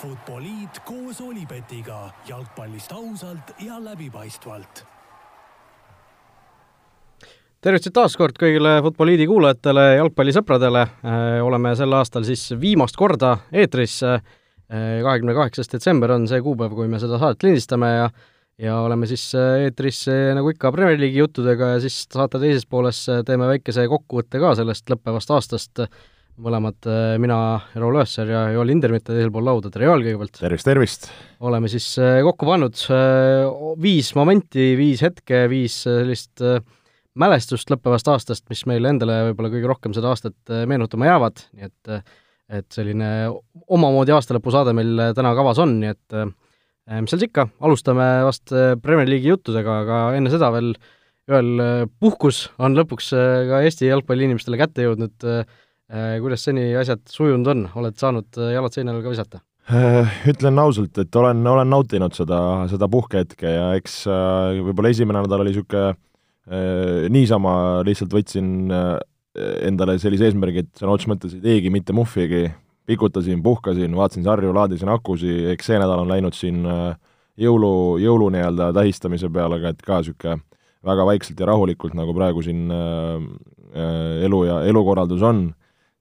Futboliit koos Olipetiga jalgpallist ausalt ja läbipaistvalt. tervitused taas kord kõigile Futboliidi kuulajatele, jalgpallisõpradele. oleme sel aastal siis viimast korda eetris. kahekümne kaheksas detsember on see kuupäev, kui me seda saadet lindistame ja ja oleme siis eetris nagu ikka Premier League'i juttudega ja siis saate teises pooles teeme väikese kokkuvõtte ka sellest lõppevast aastast mõlemad, äh, mina, Raul Öösser ja Joel Hindermitte teisel pool lauda, tere Joel kõigepealt! tervist, tervist! oleme siis äh, kokku pannud äh, viis momenti, viis hetke, viis sellist mälestust lõppevast aastast, mis meile endale võib-olla kõige rohkem seda aastat meenutama jäävad, nii et et selline omamoodi aastalõpusaade meil täna kavas on, nii et mis seal siis ikka, alustame vast Premier League'i juttudega, aga enne seda veel Joel, puhkus on lõpuks ka Eesti jalgpalliinimestele kätte jõudnud Äh, kuidas seni asjad sujunud on, oled saanud äh, jalad seinale ka visata? Äh, ütlen ausalt, et olen, olen nautinud seda, seda puhkehetke ja eks võib-olla esimene nädal oli niisugune niisama lihtsalt võtsin endale sellise eesmärgi, et sõna otseses mõttes ei teegi mitte muhvigi, pikutasin, puhkasin, vaatasin sarju, laadisin akusi, eks see nädal on läinud siin jõulu, jõulu nii-öelda tähistamise peale, aga et ka niisugune väga vaikselt ja rahulikult, nagu praegu siin elu ja elukorraldus on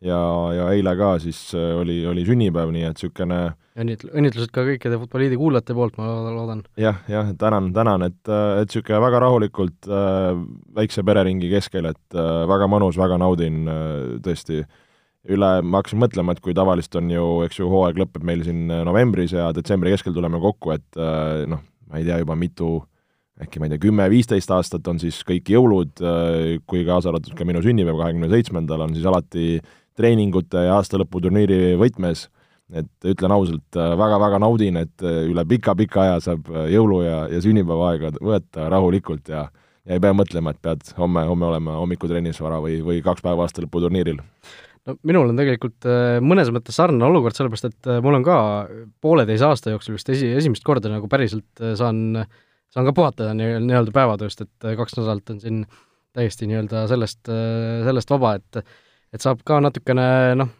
ja, ja eile ka siis äh, oli, oli sünnipäev, nii et niisugune õnnitl-, õnnitlused ka kõikide Futboliidi kuulajate poolt, ma loodan. jah, jah, tänan, tänan, et, äh, et niisugune väga rahulikult äh, väikse pereringi keskel, et äh, väga mõnus, väga naudin äh, tõesti üle, ma hakkasin mõtlema, et kui tavaliselt on ju, eks ju, hooaeg lõpeb meil siin äh, novembris ja detsembri keskel tuleme kokku, et äh, noh, ma ei tea juba mitu äkki ma ei tea, kümme-viisteist aastat on siis kõik jõulud, kui kaasa arvatud ka minu sünnipäev, kahekümne seitsmendal, on siis alati treeningute ja aastalõputurniiri võtmes, et ütlen ausalt väga,, väga-väga naudin, et üle pika-pika aja saab jõulu- ja, ja sünnipäeva aega võtta rahulikult ja ja ei pea mõtlema, et pead homme, homme olema hommikutrennis vara või, või kaks päeva aastalõputurniiril. No minul on tegelikult äh, mõnes mõttes sarnane olukord, sellepärast et äh, mul on ka pooleteise aasta jooksul vist esi, esimest korda nagu päriselt äh, saan, saan ka puhatada nii-öelda nii päevatööst, et kaks nädalat on siin täiesti nii-öelda sellest, sellest vaba, et et saab ka natukene noh,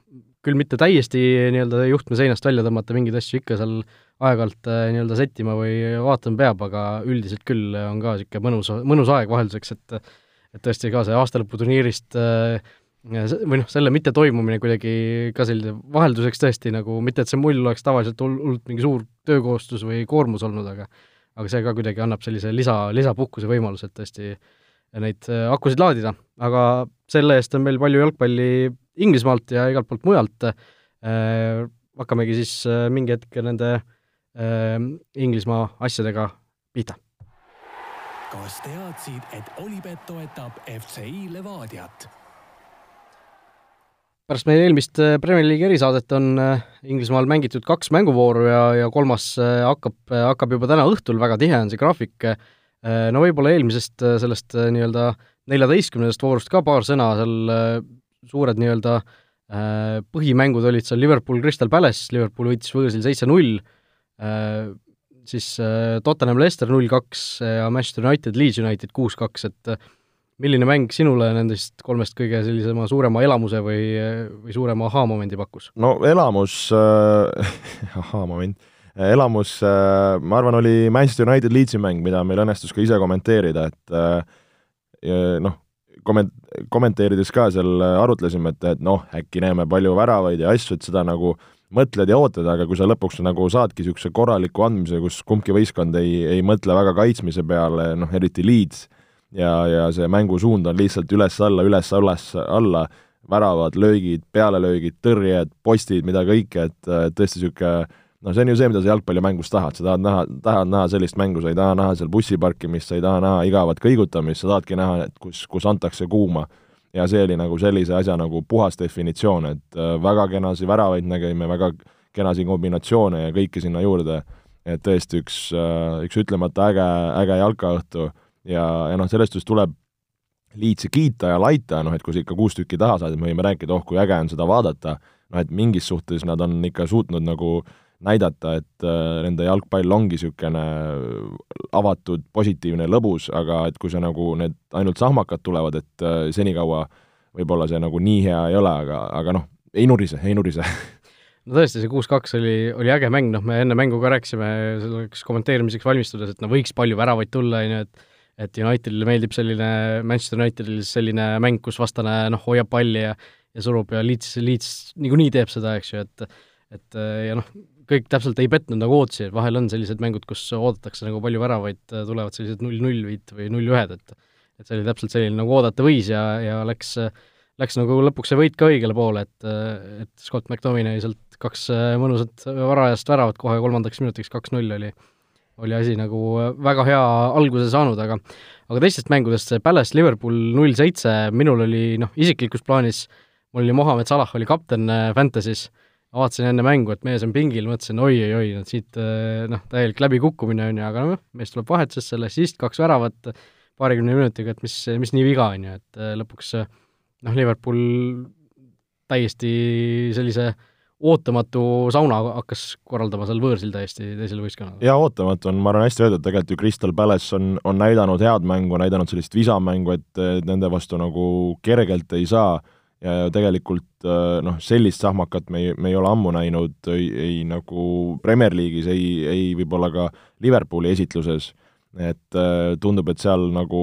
küll mitte täiesti nii-öelda juhtme seinast välja tõmmata, mingeid asju ikka seal aeg-ajalt äh, nii-öelda sättima või vaatama peab, aga üldiselt küll on ka niisugune mõnus, mõnus aeg vahelduseks, et et tõesti ka see aastalõputurniirist äh, või noh, selle mittetoimumine kuidagi ka selline vahelduseks tõesti nagu, mitte et see mull oleks tavaliselt hullult mingi suur töökohustus või koormus olnud, aga aga see ka kuidagi annab sellise lisa, lisapuhkuse võimaluse, et tõesti neid äh, akusid laadida, aga selle eest on meil palju jalgpalli Inglismaalt ja igalt poolt mujalt. Äh, hakkamegi siis äh, mingi hetk nende Inglismaa asjadega pihta. kas teadsid, et Olipet toetab FCI Levadiat? pärast meie eelmist Premier League'i erisaadet on Inglismaal mängitud kaks mänguvooru ja, ja kolmas hakkab, hakkab juba täna õhtul, väga tihe on see graafik Äh, no võib-olla eelmisest äh, sellest äh, nii-öelda neljateistkümnendast voorust ka paar sõna, seal suured nii-öelda põhimängud olid seal Liverpool Crystal Palace, Liverpool võitis võõrsil seitse-null, siis Tottenham Leicester null-kaks ja Manchester United Leeds United kuus-kaks, et milline mäng sinule nendest kolmest kõige sellisema suurema elamuse või, või suurema ahaa-momendi pakkus? no elamus äh, ahaa-moment elamus, äh, ma arvan, oli Manchester United Leedsi mäng, mida meil õnnestus ka ise kommenteerida, et äh, noh, komment-, kommenteerides ka seal arutlesime, et, et noh, äkki näeme palju väravaid ja asju, et seda nagu mõtled ja ootad, aga kui sa lõpuks nagu saadki niisuguse korraliku andmise, kus kumbki võistkond ei, ei mõtle väga kaitsmise peale, noh eriti Leeds, ja, ja see mängusuund on lihtsalt üles-alla, üles-üles-alla, väravad, löögid, pealelöögid, tõrjed, postid, mida kõike, et tõesti niisugune noh, see on ju see, mida sa jalgpallimängus tahad, sa tahad näha, tahad näha sellist mängu, sa ei taha näha seal bussi parkimist, sa ei taha näha igavat kõigutamist, sa tahadki näha, et kus, kus antakse kuuma. ja see oli nagu sellise asja nagu puhas definitsioon, et äh, väga kenasi väravaid nägime, väga kenasi kombinatsioone ja kõike sinna juurde, et tõesti üks äh,, üks ütlemata äge, äge jalkaõhtu. Ja, ja noh, sellest just tuleb Liitsi kiita ja laita, noh et kui sa ikka kuus tükki taha saad, me võime rääkida, oh kui äge on seda vaadata, noh et mingis suhtes nad on ikka suutnud nagu äh, näidata, et äh, nende jalgpall ongi niisugune avatud, positiivne, lõbus, aga et kui see nagu need ainult sahmakad tulevad, et äh, senikaua võib-olla see nagu nii hea ei ole, aga, aga noh, ei nurise, ei nurise. No tõesti, see kuus-kaks oli, oli äge mäng, noh, me enne mängu ka rääkisime selleks kommenteerimiseks valmistudes, et no võiks palju väravaid tulla, on ju, et et Unitedile meeldib selline, Manchester Unitedile selline mäng, kus vastane noh, hoiab palli ja ja surub ja Leeds, Leeds niikuinii teeb seda, eks ju, et et ja noh, kõik täpselt ei petnud nagu ootusi, et vahel on sellised mängud, kus oodatakse nagu palju väravaid, tulevad sellised null-null võit või null-ühed, et et see oli täpselt selline, nagu oodata võis ja, ja läks, läks nagu lõpuks see võit ka õigele poole, et et Scott McTominay sealt kaks mõnusat varajast väravat kohe kolmandaks minutiks, kaks-null oli oli asi nagu väga hea alguse saanud, aga aga teistest mängudest, see Palace Liverpool null seitse, minul oli noh, isiklikus plaanis, mul oli Mohamed Salah oli kapten äh, Fantasy's, vaatasin enne mängu, et mees on pingil, mõtlesin oi-oi-oi, et siit äh, noh, täielik läbikukkumine on ju, aga noh, mees tuleb vahetusesse, assist, kaks väravat paarikümne minutiga, et mis, mis nii viga on ju, et äh, lõpuks noh, Liverpool täiesti sellise ootamatu sauna hakkas korraldama seal võõrsil täiesti teisele võistkonnale. jaa, ootamatu on, ma arvan, hästi öeldud, tegelikult ju Crystal Palace on, on näidanud head mängu, näidanud sellist visamängu, et nende vastu nagu kergelt ei saa ja tegelikult noh, sellist sahmakat me ei, me ei ole ammu näinud ei, ei nagu Premier League'is, ei, ei võib-olla ka Liverpooli esitluses, et tundub, et seal nagu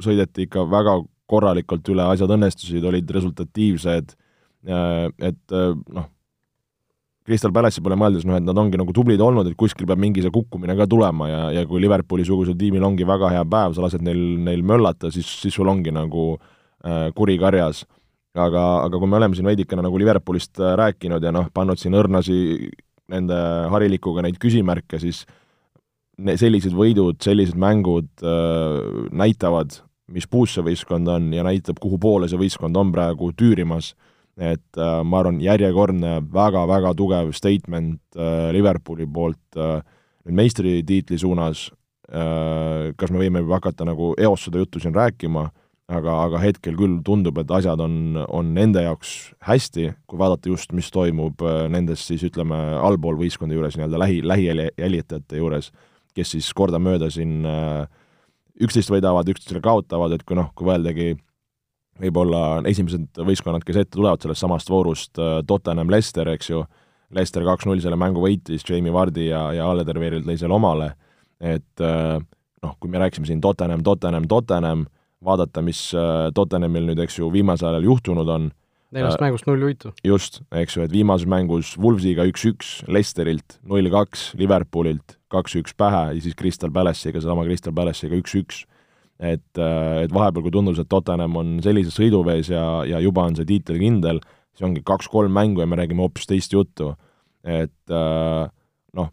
sõideti ikka väga korralikult üle, asjad õnnestusid, olid resultatiivsed, et noh, Crystal Palace'i pole mõeldes, noh et nad ongi nagu tublid olnud, et kuskil peab mingi see kukkumine ka tulema ja, ja kui Liverpooli-sugusel tiimil ongi väga hea päev, sa lased neil, neil möllata, siis, siis sul ongi nagu äh, kuri karjas. Aga, aga kui me oleme siin veidikene nagu Liverpoolist äh, rääkinud ja noh, pannud siin õrnasi nende harilikuga neid küsimärke, siis ne, sellised võidud, sellised mängud äh, näitavad, mis puus see võistkond on ja näitab, kuhu poole see võistkond on praegu tüürimas. Et äh, ma arvan, järjekordne väga-väga tugev statement äh, Liverpooli poolt äh, meistritiitli suunas äh,, kas me võime juba hakata nagu eos seda juttu siin rääkima, aga, aga hetkel küll tundub, et asjad on, on nende jaoks hästi, kui vaadata just, mis toimub äh, nendes siis ütleme, allpool võistkonda juures, nii-öelda lähi, lähijälitajate juures, kes siis kordamööda siin äh, üksteist võidavad, üksteisele kaotavad, et kui noh, kui mõeldagi võib-olla esimesed võistkonnad, kes ette tulevad sellest samast voorust, äh, Tottenham, Leicester, eks ju, Leicester kaks-null selle mängu võitis, Jamie Vardi ja, ja Alederweiril lõi selle omale, et noh, kui me rääkisime siin Tottenham, Tottenham, Tottenham, vaadata, mis äh, Tottenhamil nüüd, eks ju, viimasel ajal juhtunud on, neljast äh, mängust null võitu. just, eks ju, et viimases mängus Wolvesiga üks-üks, Leicesterilt null-kaks, Liverpoolilt kaks-üks pähe ja siis Crystal Palace'iga, sedasama Crystal Palace'iga üks-üks et, äh, et vahepeal, kui tundus, et Tottenham on sellises sõiduvees ja, ja juba on see tiitel kindel, siis ongi kaks-kolm mängu ja me räägime hoopis teist juttu. et äh, noh,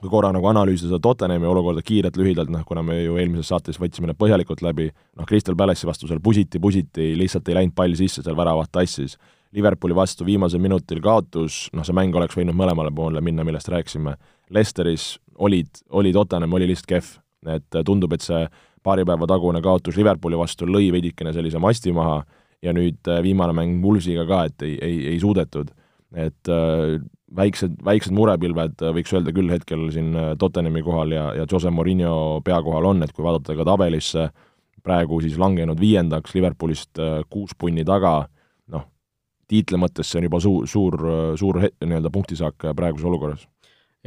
kui korra nagu analüüsida seda Tottenhami olukorda kiirelt, lühidalt, noh, kuna me ju eelmises saates võtsime need põhjalikult läbi, noh, Crystal Palace'i vastu seal pusiti, pusiti, lihtsalt ei läinud pall sisse, seal väravat tassis. Liverpooli vastu viimasel minutil kaotus, noh, see mäng oleks võinud mõlemale poole minna, millest rääkisime. Lesteris olid, oli Tottenham, oli lihtsalt kehv, et tundub, et see paari päeva tagune kaotus Liverpooli vastu lõi veidikene sellise masti maha ja nüüd viimane mäng Woolsiga ka, et ei, ei, ei suudetud. et väiksed, väiksed murepilved äh, võiks öelda küll hetkel siin äh, Tottenhami kohal ja, ja Jose Mourinho pea kohal on, et kui vaadata ka tabelisse, praegu siis langenud viiendaks, Liverpoolist äh, kuus punni taga, noh, tiitli mõttes see on juba suur, suur, suur nii-öelda punktisaak praeguses olukorras.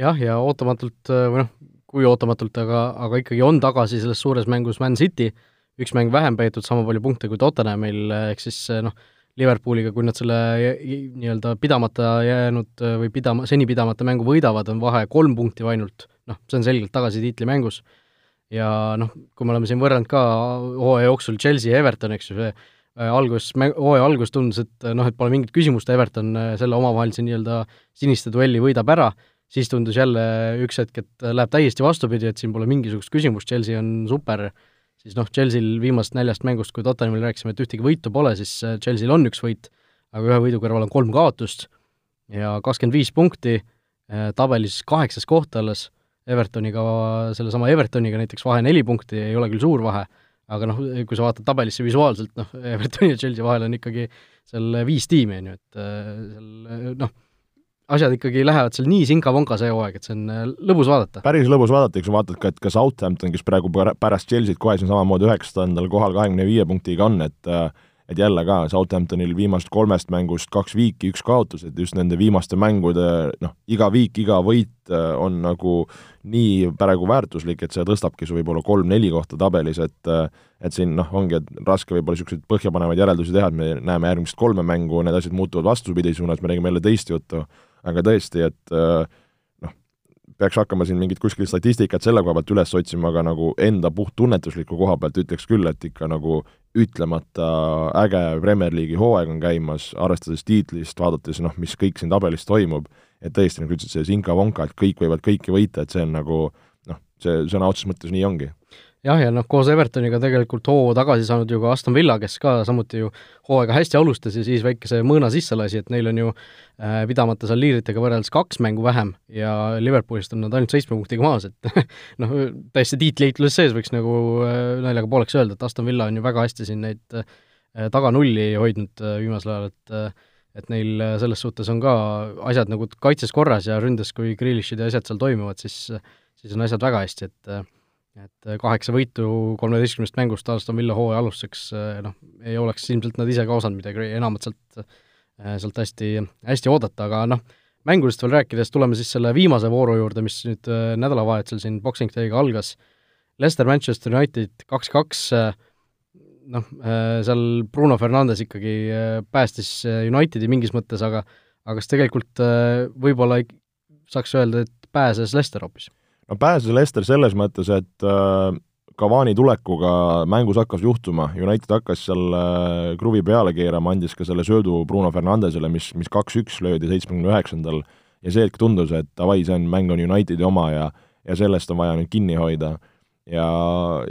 jah, ja ootamatult või noh, kui ootamatult, aga, aga ikkagi on tagasi selles suures mängus Man City, üks mäng vähem peetud, sama palju punkte kui Tottenhamil, ehk siis noh, Liverpooliga, kui nad selle nii-öelda pidamata jäänud või pidama, seni pidamata mängu võidavad, on vahe kolm punkti ainult, noh, see on selgelt tagasi tiitlimängus. ja noh, kui me oleme siin võrrelnud ka hooaja jooksul Chelsea ja Everton, eks ju, see äh, algus, hooaja algus tundus, et noh, et pole mingit küsimust, Everton äh, selle omavahelise nii-öelda siniste duelli võidab ära siis tundus jälle üks hetk, et läheb täiesti vastupidi, et siin pole mingisugust küsimust, Chelsea on super, siis noh, Chelsea'l viimasest neljast mängust, kui Tottenhamil rääkisime, et ühtegi võitu pole, siis äh, Chelsea'l on üks võit, aga ühe võidu kõrval on kolm kaotust ja kakskümmend viis punkti, äh, tabelis kaheksas koht alles, Evertoniga, sellesama Evertoniga näiteks vahe neli punkti, ei ole küll suur vahe, aga noh, kui sa vaatad tabelisse visuaalselt, noh, Evertoni ja Chelsea vahel on ikkagi seal viis tiimi, on ju, et äh, seal noh, asjad ikkagi lähevad seal nii sinka-vonka see hooaeg, et see on äh, lõbus vaadata. päris lõbus vaadata, eks vaatad ka, et ka Southampton, kes praegu pärast Chelsea't kohe siin samamoodi üheksandal kohal kahekümne viie punktiga on, et äh, et jälle ka Southamptonil viimasest kolmest mängust kaks viiki, üks kaotus, et just nende viimaste mängude noh, iga viik, iga võit äh, on nagu nii praegu väärtuslik, et see tõstabki su võib-olla kolm-neli kohta tabelis, et et siin noh, ongi, et raske võib-olla niisuguseid põhjapanevaid järeldusi teha, et me näeme järgmist kolme mängu, need asjad muutuvad vastupidi suunas, me räägime jälle teist juttu, aga tõesti, et äh, peaks hakkama siin mingit kuskil statistikat selle koha pealt üles otsima, aga nagu enda puhttunnetusliku koha pealt ütleks küll, et ikka nagu ütlemata äge Premier League'i hooaeg on käimas, arvestades tiitlist, vaadates noh, mis kõik siin tabelis toimub, et tõesti, nagu ütlesid, see Zinka-Vonka, et kõik võivad kõiki võita, et see on nagu noh, see sõna otseses mõttes nii ongi jah, ja noh, koos Evertoniga tegelikult hoo tagasi saanud ju ka Aston Villa, kes ka samuti ju hooaega hästi alustas ja siis väikese mõõna sisse lasi, et neil on ju äh, pidamata seal liidritega võrreldes kaks mängu vähem ja Liverpoolist on nad ainult seitsme punktiga maas, et noh, täiesti tiitliheitluses sees võiks nagu äh, naljaga pooleks öelda, et Aston Villa on ju väga hästi siin neid äh, taga nulli hoidnud äh, viimasel ajal, et äh, et neil äh, selles suhtes on ka asjad nagu kaitses korras ja ründes, kui Grealishid ja asjad seal toimuvad, siis siis on asjad väga hästi, et äh, et äh, kaheksa võitu kolmeteistkümnest mängust Aston Villa hooaja alustuseks, äh, noh, ei oleks ilmselt nad ise ka osanud midagi enamat sealt, äh, sealt hästi, hästi oodata, aga noh, mängudest veel rääkides, tuleme siis selle viimase vooru juurde, mis nüüd nädalavahetusel siin Boxing Day'ga algas. Leicester Manchester United kaks-kaks, noh, seal Bruno Fernandes ikkagi päästis Unitedi mingis mõttes, aga aga kas tegelikult võib-olla saaks öelda, et pääses Leicester hoopis? No pääses Lester selles mõttes, et äh, Cavani tulekuga mängus hakkas juhtuma, United hakkas seal äh, kruvi peale keerama, andis ka selle söödu Bruno Fernandesele, mis, mis kaks-üks löödi seitsmekümne üheksandal ja see hetk tundus, et davai, see on, mäng on Unitedi oma ja ja sellest on vaja nüüd kinni hoida. ja,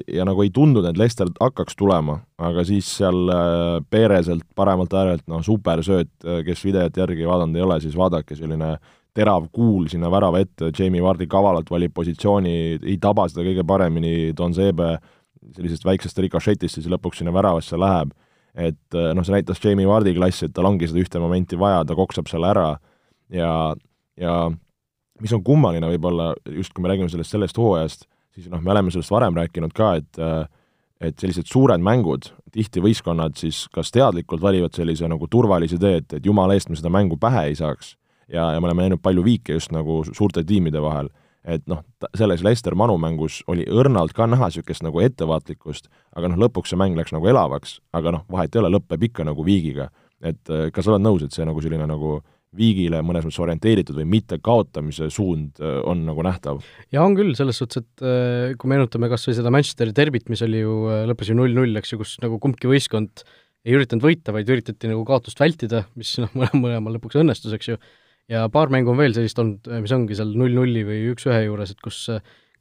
ja nagu ei tundunud, et Lester hakkaks tulema, aga siis seal äh, Pereselt paremalt äärelt, noh, supersööt, kes videot järgi vaadanud ei ole, siis vaadake, selline äh, terav kuul sinna värava ette, Jamie Vardi kavalalt valib positsiooni, ei taba seda kõige paremini, Don Zebe sellisest väiksest rikošetist siis lõpuks sinna väravasse läheb. et eh, noh, see näitas Jamie Vardi klassi, et tal ongi seda ühte momenti vaja, ta koksab selle ära ja, ja mis on kummaline võib-olla, just kui me räägime sellest, sellest hooajast, siis noh, me oleme sellest varem rääkinud ka, et eh, et sellised suured mängud, tihti võistkonnad siis kas teadlikult valivad sellise nagu turvalise tee, et, et jumala eest me seda mängu pähe ei saaks ja, ja me oleme näinud palju viike just nagu suurte tiimide vahel, et noh, selles Leicester Manu mängus oli õrnalt ka näha niisugust nagu ettevaatlikkust, aga noh, lõpuks see mäng läks nagu elavaks, aga noh, vahet ei ole, lõpeb ikka nagu viigiga. et äh, kas sa oled nõus, et see nagu selline nagu viigile mõnes mõttes orienteeritud või mitte kaotamise suund äh, on nagu nähtav? jaa, on küll, selles suhtes, et äh, kui meenutame kas või seda Manchesteri derbit, mis oli ju, lõppes ju null-null, eks ju, kus nagu kumbki võistkond ei üritanud võita, vaid üritati nagu kaotust vältida, mis noh, mõlemal lõpuks õnnestus, eks ju, ja paar mängu on veel sellist olnud, mis ongi seal null-nulli või üks-ühe juures, et kus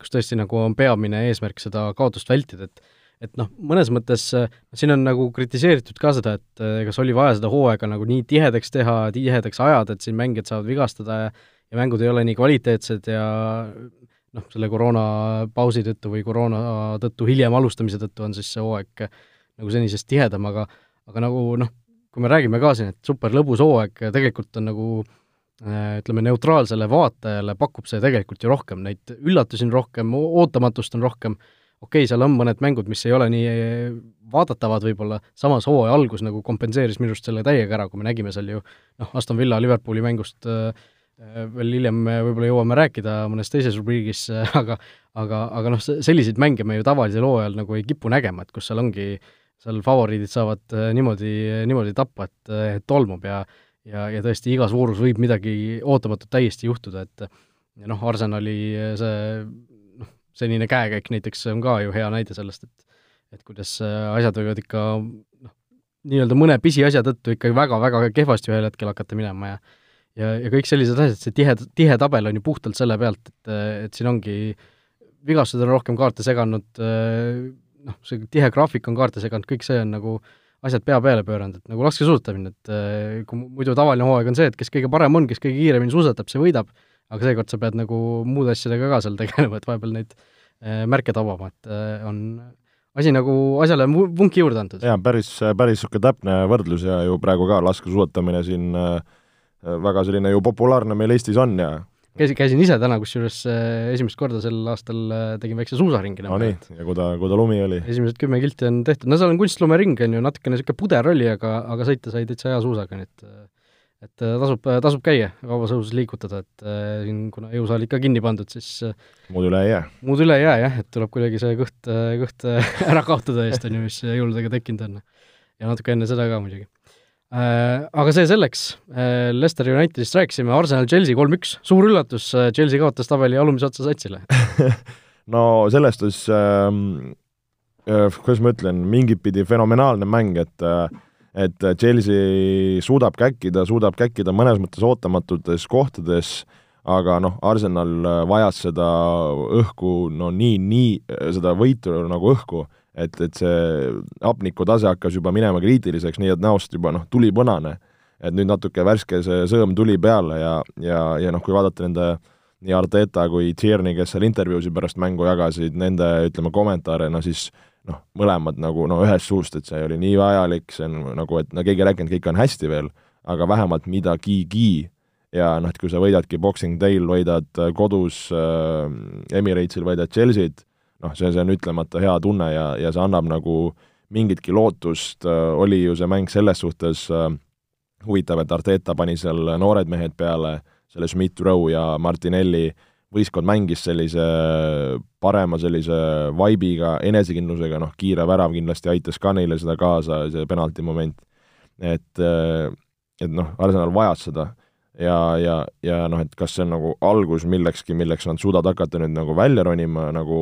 kus tõesti nagu on peamine eesmärk seda kaotust vältida, et et noh, mõnes mõttes siin on nagu kritiseeritud ka seda, et kas oli vaja seda hooaega nagu nii tihedaks teha, tihedaks ajada, et siin mängijad saavad vigastada ja ja mängud ei ole nii kvaliteetsed ja noh, selle koroonapausi tõttu või koroona tõttu hiljem alustamise tõttu on siis see hooaeg nagu senisest tihedam, aga aga nagu noh, kui me räägime ka siin, et super lõbus hooaeg, tegelikult on nagu Äh, ütleme, neutraalsele vaatajale pakub see tegelikult ju rohkem, neid üllatusi on rohkem, ootamatust on rohkem, okei okay,, seal on mõned mängud, mis ei ole nii äh, vaadatavad võib-olla, samas hooaja algus nagu kompenseeris minu arust selle täiega ära, kui me nägime seal ju noh, Aston Villa Liverpooli mängust äh, veel hiljem võib-olla jõuame rääkida mõnes teises rubriigis, aga aga, aga noh, selliseid mänge me ju tavalisel hooajal nagu ei kipu nägema, et kus seal ongi, seal favoriidid saavad niimoodi, niimoodi tappa, et, et tolmub ja ja, ja tõesti igas voorus võib midagi ootamatut täiesti juhtuda, et ja noh, Arsenali see noh, senine käekäik näiteks on ka ju hea näide sellest, et et kuidas asjad võivad ikka noh, nii-öelda mõne pisiasja tõttu ikkagi väga-väga kehvasti ühel hetkel hakata minema ja ja, ja kõik sellised asjad, see tihe, tihe tabel on ju puhtalt selle pealt, et, et siin ongi vigastused on rohkem kaarte seganud, noh, see tihe graafik on kaarte seganud, kõik see on nagu äh, asjad pea peale pööranud, et nagu laskesuusatamine, et äh, kui muidu tavaline hooaeg on see, et kes kõige parem on, kes kõige kiiremini suusatab, see võidab, aga seekord sa pead nagu muude asjadega ka seal tegelema, et vahepeal neid äh, märke tabama, et äh, on asi nagu asjale vunki juurde antud. jaa, päris, päris niisugune täpne võrdlus ja ju praegu ka laskesuusatamine siin väga selline ju populaarne meil Eestis on ja käisin, käisin ise täna kusjuures äh, esimest korda sel aastal äh, tegin väikse suusaringi. no nii, ja kui ta, kui ta lumi oli? esimesed kümme kilti on tehtud, no seal on kunstlumering, on ju, natukene niisugune puder oli, aga, aga sõita sai täitsa hea suusaga, nii et et tasub, tasub käia, vabas õhus liigutada, et äh, siin kuna jõusaal ikka kinni pandud, siis muud üle ei jää? muud üle ei jää jah, et tuleb kuidagi see kõht, kõht ära kaotada eest, on ju, mis jõuludega tekkinud on. ja natuke enne seda ka muidugi Äh, aga see selleks, äh, Leicester Unitedist rääkisime, Arsenal Chelsea kolm-üks, suur üllatus, äh, Chelsea kaotas tabeli alumise otsa satsile. No selles suhtes ähm, äh, kuidas ma ütlen, mingit pidi fenomenaalne mäng, et et Chelsea suudab käkkida, suudab käkkida mõnes mõttes ootamatutes kohtades, aga noh, Arsenal vajas seda õhku no nii, nii, seda võitu nagu õhku et, et see hapniku tase hakkas juba minema kriitiliseks, nii et näost juba noh, tuli punane. et nüüd natuke värske see sõõm tuli peale ja, ja, ja noh, kui vaadata nende nii Arteta kui Tierney, kes seal intervjuusid pärast mängu jagasid, nende ütleme kommentaare, no siis noh, mõlemad nagu no ühest suust, et see oli nii vajalik, see on nagu, et no keegi ei rääkinud, kõik on hästi veel, aga vähemalt midagigi ja noh, et kui sa võidadki Boxing Day'l, võidad kodus äh, Emirates'il, võidad Chelsea't, noh, see, see on ütlemata hea tunne ja, ja see annab nagu mingitki lootust, äh, oli ju see mäng selles suhtes äh, huvitav, et Arteta pani seal noored mehed peale, selle Schmidt Rowe ja Martinelli, võistkond mängis sellise parema sellise vaibiga, enesekindlusega, noh, kiire värav kindlasti aitas ka neile seda kaasa, see penalti moment. et, äh, et noh, Arsenal vajas seda ja, ja, ja noh, et kas see on nagu algus millekski, milleks nad suudavad hakata nüüd nagu välja ronima, nagu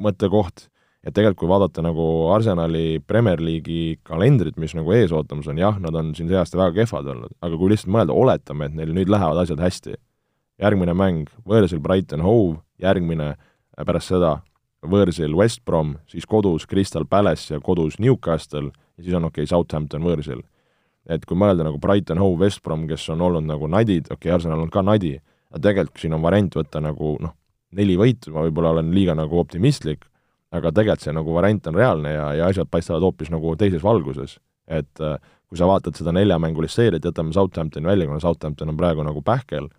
mõttekoht, et tegelikult kui vaadata nagu Arsenali Premier League'i kalendrit, mis nagu ees ootamas on, jah, nad on siin see aasta väga kehvad olnud, aga kui lihtsalt mõelda, oletame, et neil nüüd lähevad asjad hästi, järgmine mäng, võõrsil Brighton Hove, järgmine äh, pärast seda võõrsil West Brom, siis kodus Crystal Palace ja kodus Newcastle ja siis on okei okay,, Southampton võõrsil et kui mõelda nagu Brighton, Hove, West Brom, kes on olnud nagu nadid, okei okay,, Arsenal on ka nadi, aga tegelikult siin on variant võtta nagu noh, neli võitu, ma võib-olla olen liiga nagu optimistlik, aga tegelikult see nagu variant on reaalne ja, ja asjad paistavad hoopis nagu teises valguses. et äh, kui sa vaatad seda neljamängulist seeriat, jätame Southamptoni välja, kuna Southampton on praegu nagu pähkel,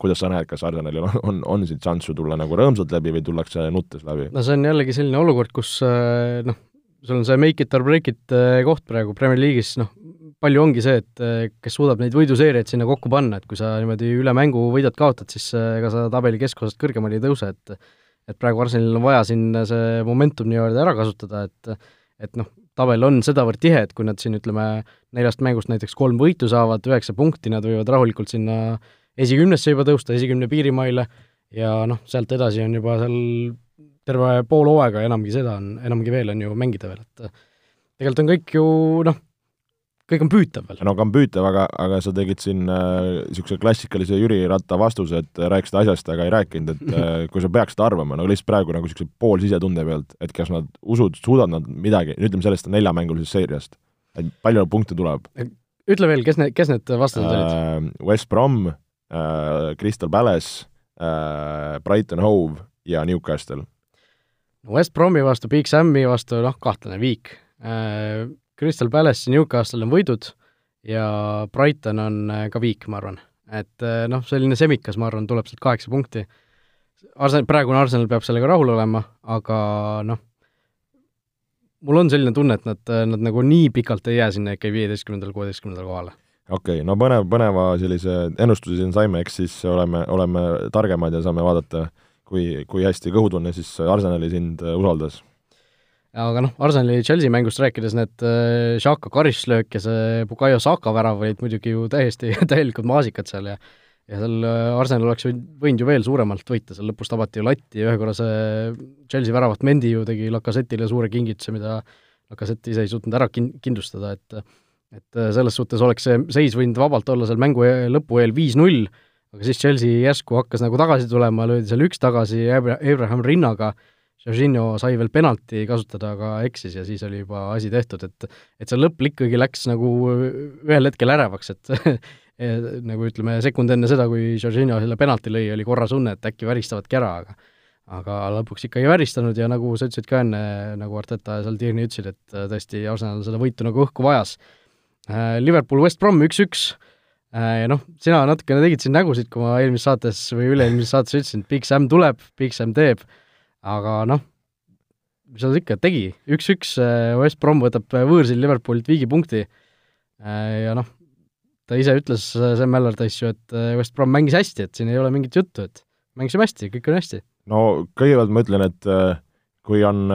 kuidas sa näed, kas Arsenalil on, on, on siit šanssu tulla nagu rõõmsalt läbi või tullakse nuttes läbi? no see on jällegi selline olukord, kus äh, noh, sul on see make it or break it äh, koht praegu Premier League'is, noh, palju ongi see, et eh, kes suudab neid võiduseeriaid sinna kokku panna, et kui sa niimoodi üle mängu võidad-kaotad, siis eh, ega sa tabeli keskosast kõrgemale ei tõuse, et et praegu Arsenalil on vaja siin see momentum nii-öelda ära kasutada, et et noh, tabel on sedavõrd tihe, et kui nad siin ütleme, neljast mängust näiteks kolm võitu saavad, üheksa punkti, nad võivad rahulikult sinna esikümnesse juba tõusta, esikümne piirimaile, ja noh, sealt edasi on juba seal terve pool hooaega, enamgi seda on, enamgi veel on ju mängida veel, et tegelikult on kõik ju noh, kõik on püütav veel. no aga on püütav, aga, aga sa tegid siin niisuguse äh, klassikalise Jüri Ratta vastuse, et rääkisid asjast, aga ei rääkinud, et äh, kui sa peaksid arvama, no lihtsalt praegu nagu niisuguse poolsisetunde pealt, et kas nad usud, suudavad nad midagi, ütleme sellest neljamängulisest seeriast, et palju punkte tuleb? ütle veel, kes need, kes need vastased olid äh,? West Brom äh,, Crystal Palace äh,, Brighton Hove ja Newcastle. West Bromi vastu, Big Sami vastu, noh, kahtlane viik äh, Crystal Palace ja Newcastle on võidud ja Brighton on äh, ka viik, ma arvan. et äh, noh, selline semikas, ma arvan, tuleb sealt kaheksa punkti. Arsenal, praegune Arsenal peab sellega rahul olema, aga noh, mul on selline tunne, et nad, nad nagu nii pikalt ei jää sinna ikka viieteistkümnendale, kuueteistkümnendale kohale. okei okay,, no põnev, põneva sellise ennustusi siin saime, eks siis oleme, oleme targemad ja saame vaadata, kui, kui hästi kõhutunne siis Arsenali sind usaldas aga noh, Arsenali Chelsea mängust rääkides, need äh, Xhaka karistuslöök ja see Bukayo Saka värav olid muidugi ju täiesti täielikud maasikad seal ja ja seal äh, Arsenal oleks võinud ju veel suuremalt võita, seal lõpus tabati ju latti ja ühe korra see Chelsea väravat Mendi ju tegi Lacazette'ile suure kingituse, mida Lacazette ise ei suutnud ära kin-, kindlustada, et et äh, selles suhtes oleks see seis võinud vabalt olla seal mängu lõpu eel viis-null, aga siis Chelsea järsku hakkas nagu tagasi tulema, löödi seal üks tagasi Abraham rinnaga Jorginho sai veel penalti kasutada, aga eksis ja siis oli juba asi tehtud, et et see lõpp ikkagi läks nagu ühel hetkel ärevaks, et nagu ütleme, sekund enne seda, kui Jorginho selle penalti lõi, oli korra tunne, et äkki väristavadki ära, aga aga lõpuks ikkagi väristanud ja nagu sa ütlesid ka enne, nagu Arteta ja seal Tierney ütlesid, et tõesti Arsenal seda võitu nagu õhku vajas. Liverpool West Brom üks-üks, ja noh, sina natukene tegid siin nägusid, kui ma eelmises saates või üle-eelmises saates ütlesin, et Big Sam tuleb, Big Sam teeb, aga noh, mis ta ikka tegi, üks-üks, West Brom võtab võõrsil Liverpoolilt viigipunkti ja noh, ta ise ütles, Sam Allardyce ju, et West Brom mängis hästi, et siin ei ole mingit juttu, et mängisime hästi, kõik on hästi. no kõigepealt ma ütlen, et kui on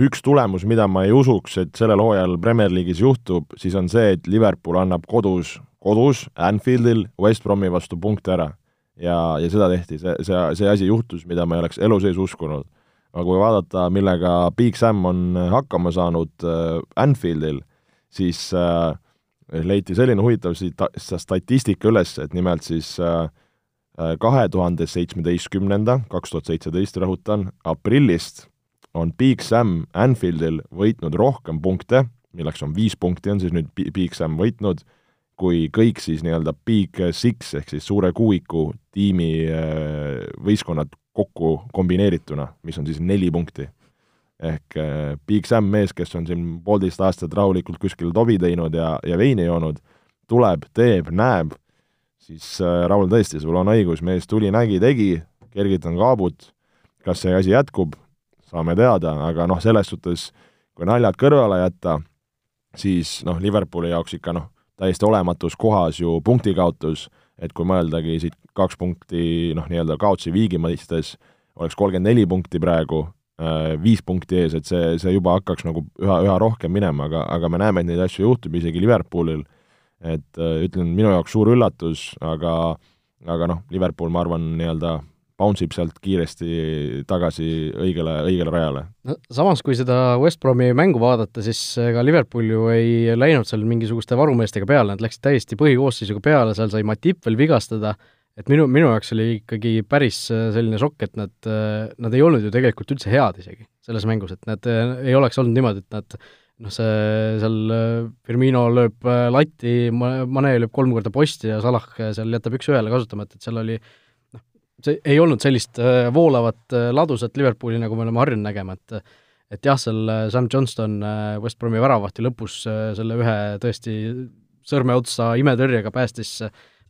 üks tulemus, mida ma ei usuks, et sellel hooajal Premier League'is juhtub, siis on see, et Liverpool annab kodus, kodus Anfieldil West Bromi vastu punkte ära. Ja, ja seda tehti, see, see, see asi juhtus, mida ma ei oleks elu sees uskunud. aga kui vaadata, millega Big Sam on hakkama saanud äh, Anfieldil, siis äh, leiti selline huvitav statistika üles, et nimelt siis äh, kahe tuhande seitsmeteistkümnenda, kaks tuhat seitseteist rõhutan, aprillist on Big Sam Anfieldil võitnud rohkem punkte, milleks on viis punkti, on siis nüüd Big Sam võitnud, kui kõik siis nii-öelda Big Six ehk siis suure kuuiku tiimi äh, võistkonnad kokku kombineerituna, mis on siis neli punkti. ehk äh, Big Sam, mees, kes on siin poolteist aastat rahulikult kuskil tobi teinud ja, ja veini joonud, tuleb, teeb, näeb, siis äh, Raul, tõesti, sul on õigus, mees tuli, nägi, tegi, kergitan kaabut, kas see asi jätkub, saame teada, aga noh, selles suhtes kui naljad kõrvale jätta, siis noh, Liverpooli jaoks ikka noh, täiesti olematus kohas ju punktikaotus, et kui mõeldagi siit kaks punkti noh, nii-öelda kaotsi viigi mõistes, oleks kolmkümmend neli punkti praegu, äh, viis punkti ees, et see, see juba hakkaks nagu üha, üha rohkem minema, aga, aga me näeme, et neid asju juhtub isegi Liverpoolil, et äh, ütlen, minu jaoks suur üllatus, aga aga noh, Liverpool, ma arvan, nii-öelda bounce ib sealt kiiresti tagasi õigele, õigele rajale. no samas, kui seda West Bromi mängu vaadata, siis ega Liverpool ju ei läinud seal mingisuguste varumeestega peale, nad läksid täiesti põhikoosseisuga peale, seal sai Matip veel vigastada, et minu, minu jaoks oli ikkagi päris selline šokk, et nad, nad ei olnud ju tegelikult üldse head isegi selles mängus, et nad ei oleks olnud niimoodi, et nad noh, see seal Firmino lööb latti, Mane lööb kolm korda posti ja Salah seal jätab üks-ühele kasutamata, et seal oli see ei olnud sellist äh, voolavat äh, ladusat Liverpooli, nagu me oleme harjunud nägema, et et jah, seal äh, Sam Johnston West Bromi väravahti lõpus selle ühe tõesti sõrme otsa imetõrjega päästis,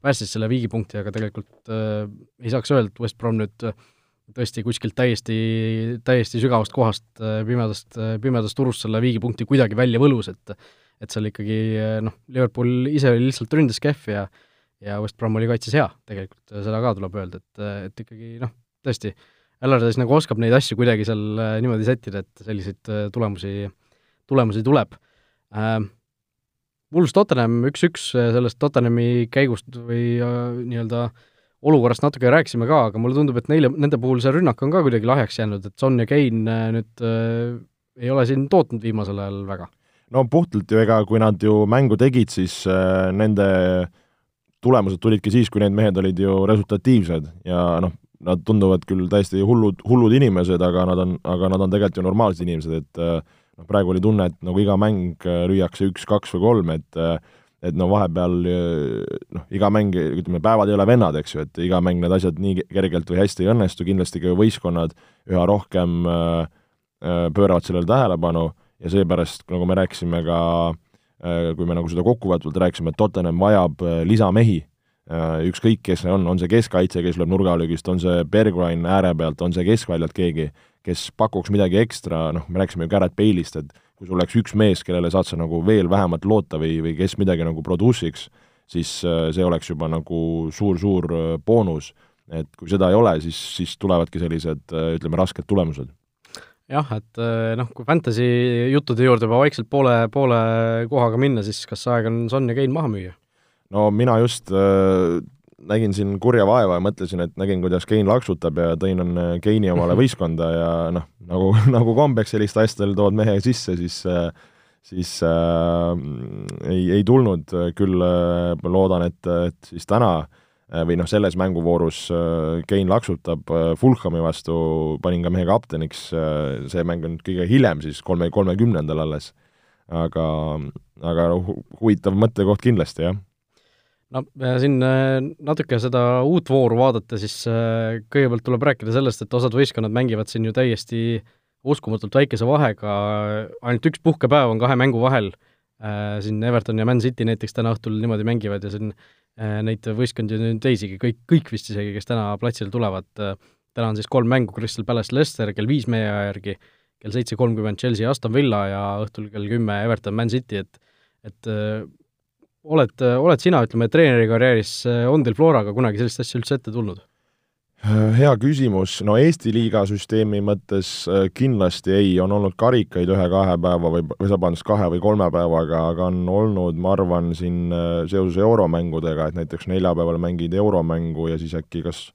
päästis selle viigipunkti, aga tegelikult äh, ei saaks öelda, et West Brom nüüd tõesti kuskilt täiesti, täiesti sügavast kohast, pimedast, pimedast turust selle viigipunkti kuidagi välja võlus, et et seal ikkagi noh, Liverpool ise oli lihtsalt ründas kehv ja ja West Brom oli kaitses hea, tegelikult seda ka tuleb öelda, et, et ikkagi noh, tõesti, Allardyce nagu oskab neid asju kuidagi seal äh, niimoodi sättida, et selliseid äh, tulemusi, tulemusi tuleb äh,. Wolves Tottenham üks-üks, äh, sellest Tottenhami käigust või äh, nii-öelda olukorrast natuke rääkisime ka, aga mulle tundub, et neile, nende puhul see rünnak on ka kuidagi lahjaks jäänud, et Son ja Kane nüüd äh, ei ole siin tootnud viimasel ajal väga. no puhtalt ju, ega kui nad ju mängu tegid, siis äh, nende äh, tulemused tulidki siis, kui need mehed olid ju resultatiivsed ja noh, nad tunduvad küll täiesti hullud, hullud inimesed, aga nad on, aga nad on tegelikult ju normaalsed inimesed, et äh, noh, praegu oli tunne, et nagu iga mäng äh, lüüakse üks, kaks või kolm, et äh, et no vahepeal noh, iga mäng, ütleme, päevad ei ole vennad, eks ju, et iga mäng need asjad nii kergelt või hästi ei õnnestu, kindlasti ka võistkonnad üha rohkem pööravad sellele tähelepanu ja seepärast, nagu me rääkisime ka äh, kui me nagu seda kokkuvõtvalt rääkisime, et Tottenham vajab äh, lisamehi, äh, ükskõik, kes see on, on see keskkaitse, kes lööb nurgalöögist, on see Bergwijn ääre pealt, on see keskväljalt keegi, kes pakuks midagi ekstra, noh, me rääkisime ju Garrett Bale'ist, et kui sul oleks üks mees, kellele saad sa nagu veel vähemalt loota või, või kes midagi nagu produce'iks, siis see oleks juba nagu suur-suur boonus. et kui seda ei ole, siis, siis tulevadki sellised ütleme, rasked tulemused jah, et eh, noh, kui Fantasy juttude juurde juba vaikselt poole, poole kohaga minna, siis kas aeg on Son ja Kein maha müüa? no mina just äh, nägin siin kurja vaeva ja mõtlesin, et nägin, kuidas Kein laksutab ja tõin on Keini omale võistkonda ja noh, nagu, nagu kombeks sellist asjadel tood mehe sisse, siis siis äh, ei, ei tulnud, küll äh, loodan, et, et siis täna Äh, või noh, selles mänguvoorus äh, Kein laksutab äh, Fulhami vastu, panin ka mehe kapteniks, see mäng on kõige hiljem siis, kolme, kolmekümnendal alles. aga, aga huvitav mõttekoht kindlasti, jah no siin natuke seda uut vooru vaadata, siis kõigepealt tuleb rääkida sellest, et osad võistkonnad mängivad siin ju täiesti uskumatult väikese vahega, ainult üks puhkepäev on kahe mängu vahel siin Everton ja Man City näiteks täna õhtul niimoodi mängivad ja siin neid võistkondi on teisigi, kõik, kõik vist isegi, kes täna platsile tulevad, täna on siis kolm mängu, Crystal Palace, Leicester kell viis meie aja järgi, kell seitse kolmkümmend Chelsea, Aston Villa ja õhtul kell kümme Everton, Man City, et et oled, oled sina, ütleme, treenerikarjääris, on teil Floraga kunagi sellist asja üldse ette tulnud? Hea küsimus, no Eesti liiga süsteemi mõttes äh, kindlasti ei, on olnud karikaid ühe-kahe päeva või, või vabandust, kahe või kolme päevaga, aga on olnud, ma arvan, siin äh, seoses euromängudega, et näiteks neljapäeval mängid euromängu ja siis äkki kas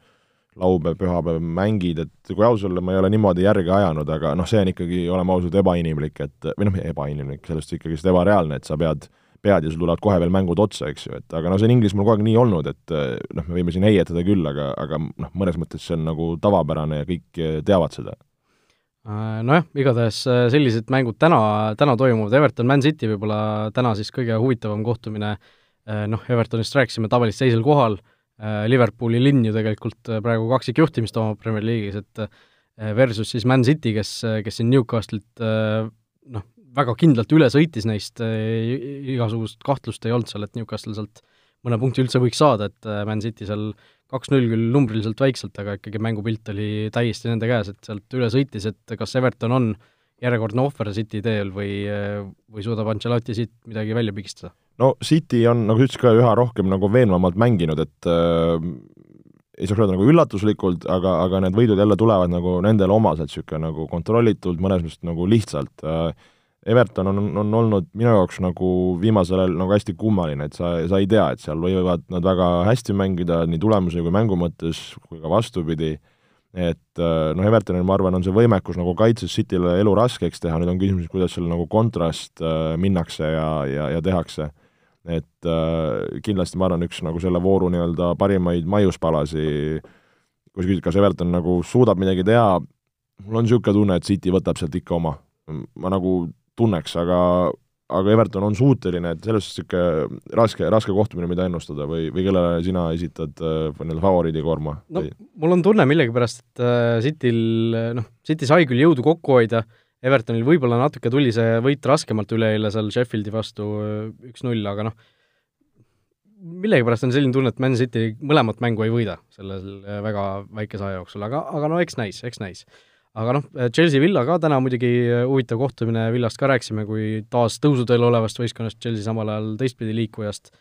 laupäev, pühapäev mängid, et kui aus olla, ma ei ole niimoodi järge ajanud, aga noh, see on ikkagi, oleme ausad, ebainimlik, et või noh, ebainimlik, sellest ikkagi ebareaalne, et sa pead pead ja sul tulevad kohe veel mängud otsa, eks ju, et aga no see on Inglismaal kogu aeg nii olnud, et eh, noh, me võime siin heietada küll, aga, aga noh, mõnes mõttes see on nagu tavapärane ja kõik eh, teavad seda. Äh, nojah, igatahes äh, sellised mängud täna, täna toimuvad, Everton, Man City võib-olla täna siis kõige huvitavam kohtumine, äh, noh, Evertonist rääkisime, tabelis teisel kohal, Liverpooli linn ju tegelikult praegu kaksikjuhtimist omab Premier League'is, et versus siis Man City, kes, kes siin Newcastle'it noh, väga kindlalt üle sõitis neist, igasugust kahtlust ei olnud seal, et Newcastle sealt mõne punkti üldse võiks saada, et äh, Man City seal kaks-null küll numbriliselt väikselt, aga ikkagi mängupilt oli täiesti nende käes, et sealt üle sõitis, et kas Everton on järjekordne ohver City teel või, äh, või suudab Ancelotti siit midagi välja pigistada? no City on, nagu sa ütlesid ka, üha rohkem nagu veenvamalt mänginud, et äh, ei saaks öelda nagu üllatuslikult, aga, aga need võidud jälle tulevad nagu nendele omaselt, niisugune nagu kontrollitult, mõnes mõttes nagu lihtsalt äh, Everton on, on olnud minu jaoks nagu viimasel ajal nagu hästi kummaline, et sa, sa ei tea, et seal võivad nad väga hästi mängida nii tulemuse kui mängu mõttes kui ka vastupidi, et äh, noh, Evertonil ma arvan, on see võimekus nagu kaitses Cityle elu raskeks teha, nüüd on küsimus, kuidas seal nagu kontrast äh, minnakse ja, ja, ja tehakse. et äh, kindlasti ma arvan, üks nagu selle vooru nii-öelda parimaid maiuspalasi, kui sa küsid, kas Everton nagu suudab midagi teha, mul on niisugune tunne, et City võtab sealt ikka oma. ma nagu tunneks, aga aga Everton on suuteline, et selles suhtes niisugune raske, raske kohtumine, mida ennustada või, või kellele sina esitad äh, nii-öelda favoriidikoorma? no mul on tunne millegipärast, et äh, Cityl, noh, City sai küll jõudu kokku hoida, Evertonil võib-olla natuke tuli see võit raskemalt üleeile seal Sheffieldi vastu äh, üks-null, aga noh, millegipärast on selline tunne, et Man City mõlemat mängu ei võida sellel väga väikese aja jooksul, aga, aga no eks näis, eks näis aga noh, Chelsea Villa ka täna muidugi äh, huvitav kohtumine, Villast ka rääkisime kui taas tõusuteel olevast võistkonnast, Chelsea samal ajal teistpidi liikujast.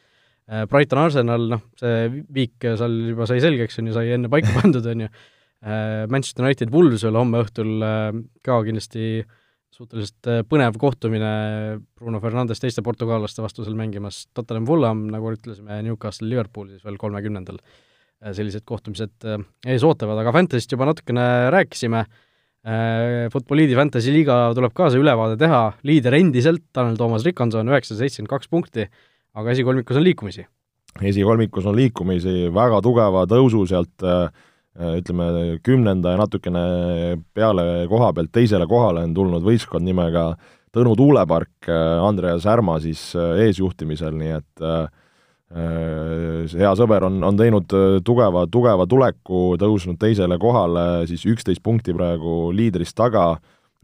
Äh, Brighton Arsenal, noh, see viik seal juba sai selgeks, on ju, sai enne paika pandud, on ju. Äh, Manchester United Wolves veel homme õhtul ka kindlasti suhteliselt põnev kohtumine, Bruno Fernandes teiste portugallaste vastu seal mängimas, Tottenham Fulham, nagu ütlesime, Newcastle Liverpool siis veel kolmekümnendal. sellised kohtumised ees ootavad, aga Fantasyst juba natukene rääkisime Futboliidi Fantasy liiga tuleb ka see ülevaade teha, liider endiselt Tanel Toomas Rikonson, üheksasada seitsekümmend kaks punkti, aga esikolmikus on liikumisi. esikolmikus on liikumisi, väga tugeva tõusu sealt äh, ütleme, kümnenda ja natukene peale koha pealt teisele kohale on tulnud võistkond nimega Tõnu tuulepark, äh, Andreas Härma siis eesjuhtimisel, nii et äh, Äh, see hea sõber on, on teinud äh, tugeva, tugeva tuleku, tõusnud teisele kohale, siis üksteist punkti praegu liidrist taga,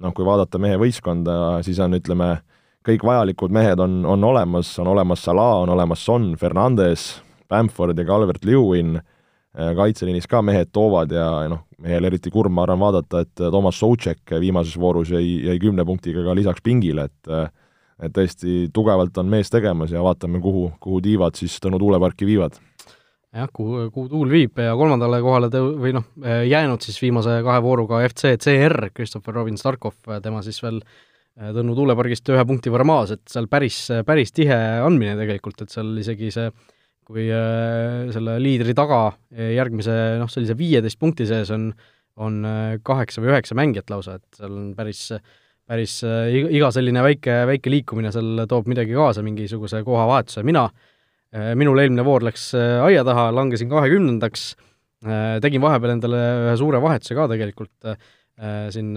noh, kui vaadata mehe võistkonda, siis on, ütleme, kõik vajalikud mehed on, on olemas, on olemas Salah, on olemas Son, Fernandes, Bamford ja Calvert-Lewin, äh, kaitseliinis ka mehed toovad ja, ja noh, mehel eriti kurb, ma arvan, vaadata, et Toomas Soucek viimases voorus jäi, jäi kümne punktiga ka lisaks pingile, et et tõesti tugevalt on mees tegemas ja vaatame, kuhu, kuhu tiivad siis Tõnu tuuleparki viivad. jah, kuhu, kuhu tuul viib ja kolmandale kohale tõu-, või noh, jäänud siis viimase kahe vooruga FC CR, Christopher Robin Starkov, tema siis veel äh, Tõnu tuulepargist ühe punkti võrra maas, et seal päris, päris tihe andmine tegelikult, et seal isegi see kui äh, selle liidri taga järgmise noh, sellise viieteist punkti sees on, on äh, kaheksa või üheksa mängijat lausa, et seal on päris äh, päris äh, iga selline väike, väike liikumine seal toob midagi kaasa, mingisuguse kohavahetuse, mina, äh, minul eelmine voor läks äh, aia taha, langesin kahekümnendaks, tegin vahepeal endale ühe suure vahetuse ka tegelikult, siin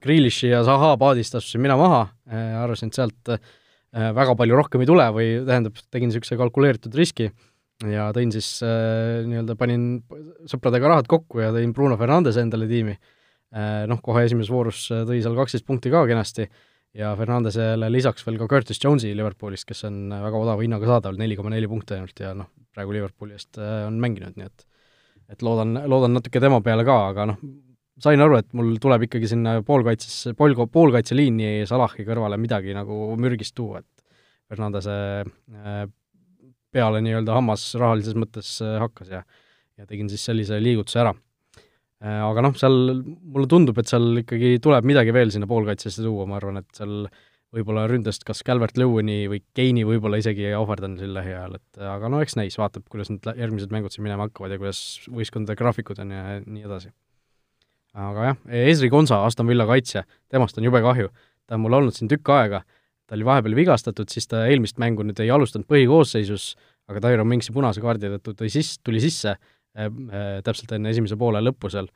Grealishi ja Zaha paadist astusin mina maha, arvasin, et sealt väga palju rohkem ei tule või tähendab, tegin niisuguse kalkuleeritud riski ja tõin siis nii-öelda, panin sõpradega rahad kokku ja tõin Bruno Fernandese endale tiimi noh, kohe esimeses voorus äh, tõi seal kaksteist punkti ka kenasti. Ja Fernandesele lisaks veel ka Curtis Jones'i Liverpoolist, kes on väga odava hinnaga saadaval, neli koma neli punkti ainult ja noh, praegu Liverpooli eest on mänginud, nii et et loodan, loodan natuke tema peale ka, aga noh, sain aru, et mul tuleb ikkagi sinna poolkaitsesse, pool, poolkaitseliini Salahi kõrvale midagi nagu mürgist tuua, et Fernandese peale nii-öelda hammas rahalises mõttes hakkas ja ja tegin siis sellise liigutuse ära aga noh, seal mulle tundub, et seal ikkagi tuleb midagi veel sinna poolkaitsesse tuua, ma arvan, et seal võib-olla ründest kas Calvert Lewini või Keini võib-olla isegi ohverdan siin lähiajal, et aga no eks näis, vaatab, kuidas need järgmised mängud siin minema hakkavad ja kuidas võistkondade graafikud on ja nii edasi. aga jah, Esri Konsa, Aston Villa kaitsja, temast on jube kahju. ta on mul olnud siin tükk aega, ta oli vahepeal vigastatud, siis ta eelmist mängu nüüd ei alustanud põhikoosseisus, aga Tyron Minksi punase kaardi tõttu tõi sis-, tuli sisse Äh, äh, täpselt enne esimese poole lõppu seal.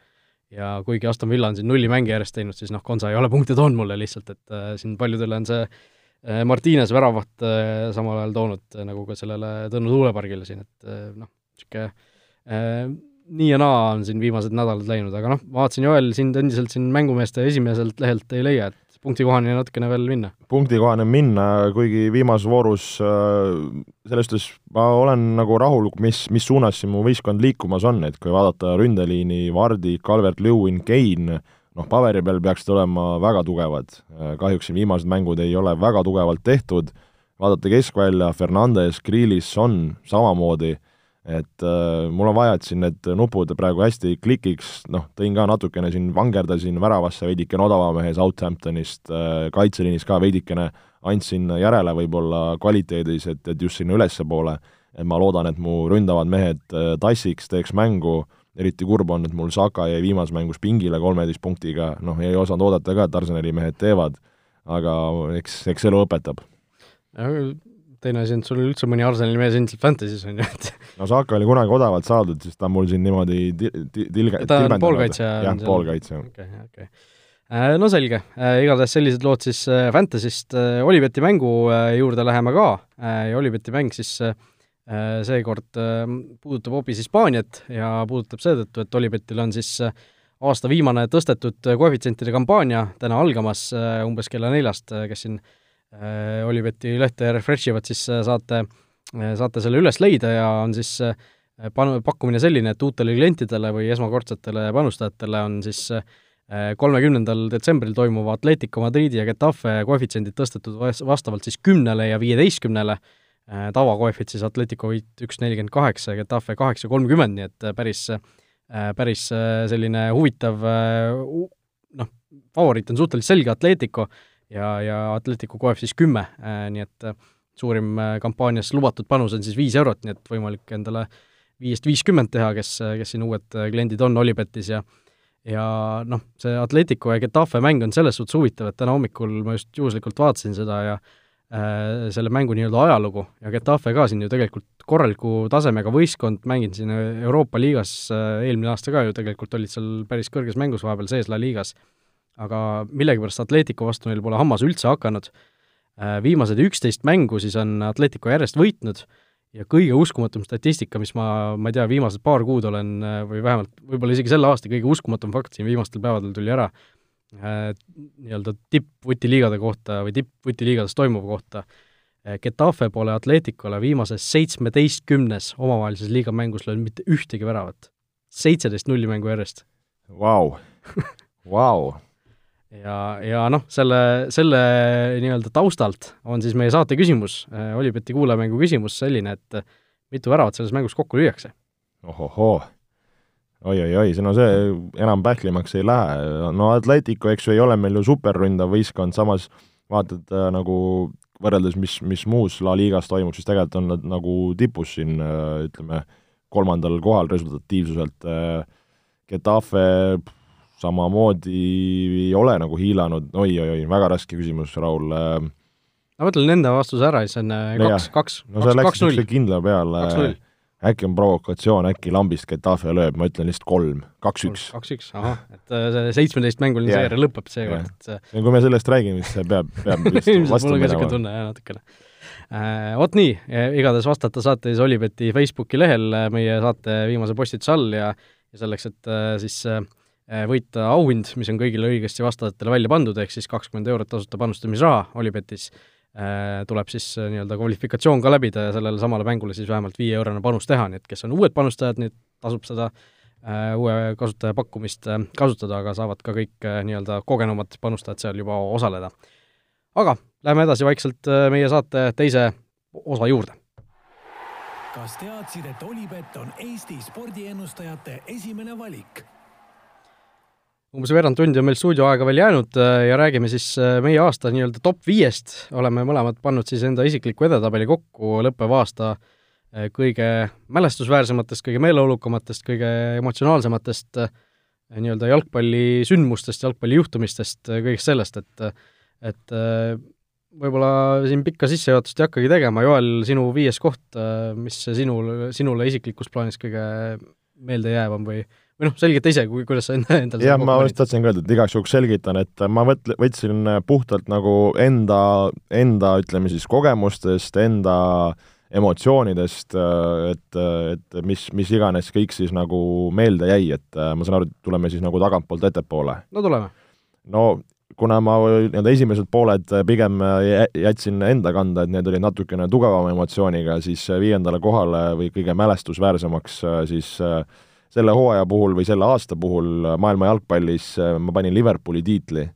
ja kuigi Aston Villa on siin nulli mänge järjest teinud, siis noh, Konsa ei ole punkte toonud mulle lihtsalt, et äh, siin paljudele on see äh, Martines väravat äh, samal ajal toonud äh, nagu ka sellele Tõnu tuulepargile siin, et äh, noh, niisugune äh, nii ja naa on siin viimased nädalad läinud, aga noh, vaatasin, Joel, sind endiselt siin mängumeeste esimeselt lehelt ei leia, et punktikohani natukene veel minna? punktikohani minna, kuigi viimases voorus äh, selles suhtes ma olen nagu rahul, mis, mis suunas siin mu võistkond liikumas on, et kui vaadata ründeliini, Vardi, Calvert-Lewin, Kane, noh, paberi peal peaksid olema väga tugevad. Äh, kahjuks siin viimased mängud ei ole väga tugevalt tehtud, vaadata keskvälja, Fernandes, Grealish, Son samamoodi et äh, mul on vaja, et siin need nupud praegu hästi klikiks, noh, tõin ka natukene siin, vangerdasin väravasse veidikene odava mehe Southamptonist äh,, kaitseliinis ka veidikene andsin järele võib-olla kvaliteedis, et, et just sinna ülespoole, et ma loodan, et mu ründavad mehed äh, tassiks, teeks mängu, eriti kurb on, et mul Saka jäi viimases mängus pingile kolmeteist punktiga, noh, ei osanud oodata ka, et Arsenali mehed teevad, aga eks, eks elu õpetab teine asi on, et sul üldse mõni Arsenali mees endiselt Fantasy's on ju, et no Saka oli kunagi odavalt saadud, siis ta on mul siin niimoodi ti-, ti-, tilge-, ta on poolkaitsja? jah, poolkaitsja. okei, okei. Äh, no selge, äh, igatahes sellised lood siis äh, Fantasy'st, Olibeti mängu juurde läheme ka ja Olibeti mäng siis seekord puudutab hoopis Hispaaniat ja puudutab seetõttu, et Olibetil on siis aasta viimane tõstetud koefitsientide kampaania täna algamas umbes kella neljast, kes siin äh, Olibeti lehte refresh ivad, siis äh, saate, äh, saate selle üles leida ja on siis panu-, pakkumine selline, et uutele klientidele või esmakordsetele panustajatele on siis kolmekümnendal detsembril toimuva Atletico Madridi ja Getafe koefitsiendid tõstetud vastavalt siis kümnele ja viieteistkümnele, tavakoefits siis Atletico võit üks nelikümmend kaheksa ja Getafe kaheksa kolmkümmend, nii et päris, päris selline huvitav noh, favoriit on suhteliselt selge Atletico, ja, ja Atletico koef siis kümme, äh, nii et äh, suurim äh, kampaanias lubatud panus on siis viis eurot, nii et võimalik endale viiest viiskümmend teha, kes, kes siin uued kliendid on Olipetis ja ja noh, see Atletico ja Getafe mäng on selles suhtes huvitav, et täna hommikul ma just juhuslikult vaatasin seda ja selle mängu nii-öelda ajalugu ja Getafe ka siin ju tegelikult korraliku tasemega võistkond, mänginud siin Euroopa liigas eelmine aasta ka ju tegelikult olid seal päris kõrges mängus vahepeal sees La liigas aga millegipärast Atletico vastu neil pole hammas üldse hakanud, äh, viimased üksteist mängu siis on Atletico järjest võitnud ja kõige uskumatum statistika, mis ma, ma ei tea, viimased paar kuud olen äh, või vähemalt võib-olla isegi selle aasta kõige uskumatum fakt siin viimastel päevadel tuli ära, äh, nii-öelda tippvutiliigade kohta või tippvutiliigades toimuva kohta, Getafe pole Atleticole viimases seitsmeteistkümnes omavahelises liiga mängus löönud mitte ühtegi väravat. seitseteist nulli mängu järjest. Vau, vau ja, ja noh, selle, selle nii-öelda taustalt on siis meie saate küsimus, äh, Olipeti kuulajamängu küsimus selline, et äh, mitu väravat selles mängus kokku lüüakse? ohohoo, oi-oi-oi, no see enam pähklimaks ei lähe, no Atletico, eks ju, ei ole meil ju superründav võistkond, samas vaatad äh, nagu võrreldes, mis, mis muus La Ligas toimub, siis tegelikult on nad nagu tipus siin äh, ütleme, kolmandal kohal resultatiivsuselt äh,, Getafe samamoodi ei ole nagu hiilanud oi,, oi-oi-oi, väga raske küsimus, Raul. Äh. ma mõtlen enda vastuse ära, siis on äh, kaks, kaks, niisuguse kindla peale, äkki on provokatsioon, äkki lambist Getafe lööb, ma ütlen lihtsalt kolm, kaks-üks. kaks-üks, ahah, et äh, see seitsmeteistmänguline yeah. seeria lõpeb seekord, et see ja kui me sellest räägime, siis see peab, peab ilmselt mul on ka niisugune tunne, jah, natukene. Vot nii, igatahes vastata saate siis Olibeti Facebooki lehel meie saate viimase postituse all ja ja selleks, et siis äh, võita auhind, mis on kõigile õigesti vastajatele välja pandud, ehk siis kakskümmend eurot tasuta panustamisraha Olipetis, tuleb siis nii-öelda kvalifikatsioon ka läbida ja sellele samale mängule siis vähemalt viie-eurone panus teha, nii et kes on uued panustajad, nüüd tasub seda uue kasutaja pakkumist kasutada, aga saavad ka kõik nii-öelda kogenumad panustajad seal juba osaleda. aga lähme edasi vaikselt meie saate teise osa juurde kas teadsid, et Olipet on Eesti spordiennustajate esimene valik? Umbes veerand tundi on meil stuudioaega veel jäänud äh, ja räägime siis äh, meie aasta nii-öelda top viiest, oleme mõlemad pannud siis enda isikliku edetabeli kokku lõppeva aasta äh, kõige mälestusväärsematest, kõige meeleolukamatest, kõige emotsionaalsematest nii-öelda jalgpallisündmustest, jalgpallijuhtumistest, kõigest sellest, et et võib-olla siin pikka sissejuhatust ei hakkagi tegema, Joel, sinu viies koht, mis sinul, sinule isiklikus plaanis kõige meeldejäävam või või noh, selgita ise, kui, kuidas sa enda, endale jah, ma just tahtsin ka öelda, et igaks juhuks selgitan, et ma võt-, võtsin puhtalt nagu enda, enda ütleme siis kogemustest, enda emotsioonidest, et, et mis, mis iganes kõik siis nagu meelde jäi, et ma saan aru, et tuleme siis nagu tagantpoolt ettepoole. no tuleme. no kuna ma nii-öelda esimesed pooled pigem jätsin enda kanda, et need olid natukene tugevama emotsiooniga, siis viiendale kohale või kõige mälestusväärsemaks siis selle hooaja puhul või selle aasta puhul maailma jalgpallis ma panin Liverpooli tiitli.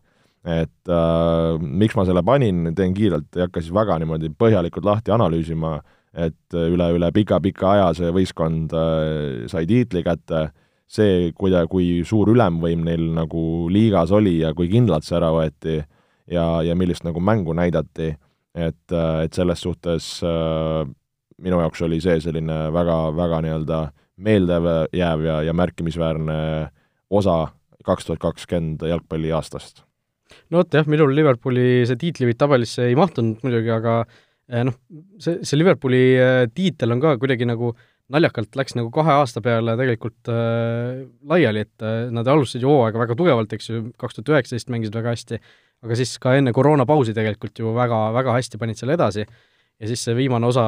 et äh, miks ma selle panin, teen kiirelt, ei hakka siis väga niimoodi põhjalikult lahti analüüsima, et üle, üle pika-pika aja see võistkond äh, sai tiitli kätte äh,, see, kuida-, kui suur ülemvõim neil nagu liigas oli ja kui kindlalt see ära võeti ja, ja millist nagu mängu näidati, et, et selles suhtes äh, minu jaoks oli see selline väga, väga nii-öelda meeldejääv ja, ja märkimisväärne osa kaks tuhat kakskümmend jalgpalliaastast. no vot jah, minul Liverpooli see tiitlivõit tabelisse ei mahtunud muidugi, aga eh, noh, see, see Liverpooli eh, tiitel on ka kuidagi nagu äh, naljakalt läks nagu kahe aasta peale tegelikult äh, laiali, et äh, nad alustasid ju hooaega väga tugevalt, eks ju, kaks tuhat üheksateist mängisid väga hästi, aga siis ka enne koroonapausi tegelikult ju väga, väga hästi panid selle edasi ja siis see viimane osa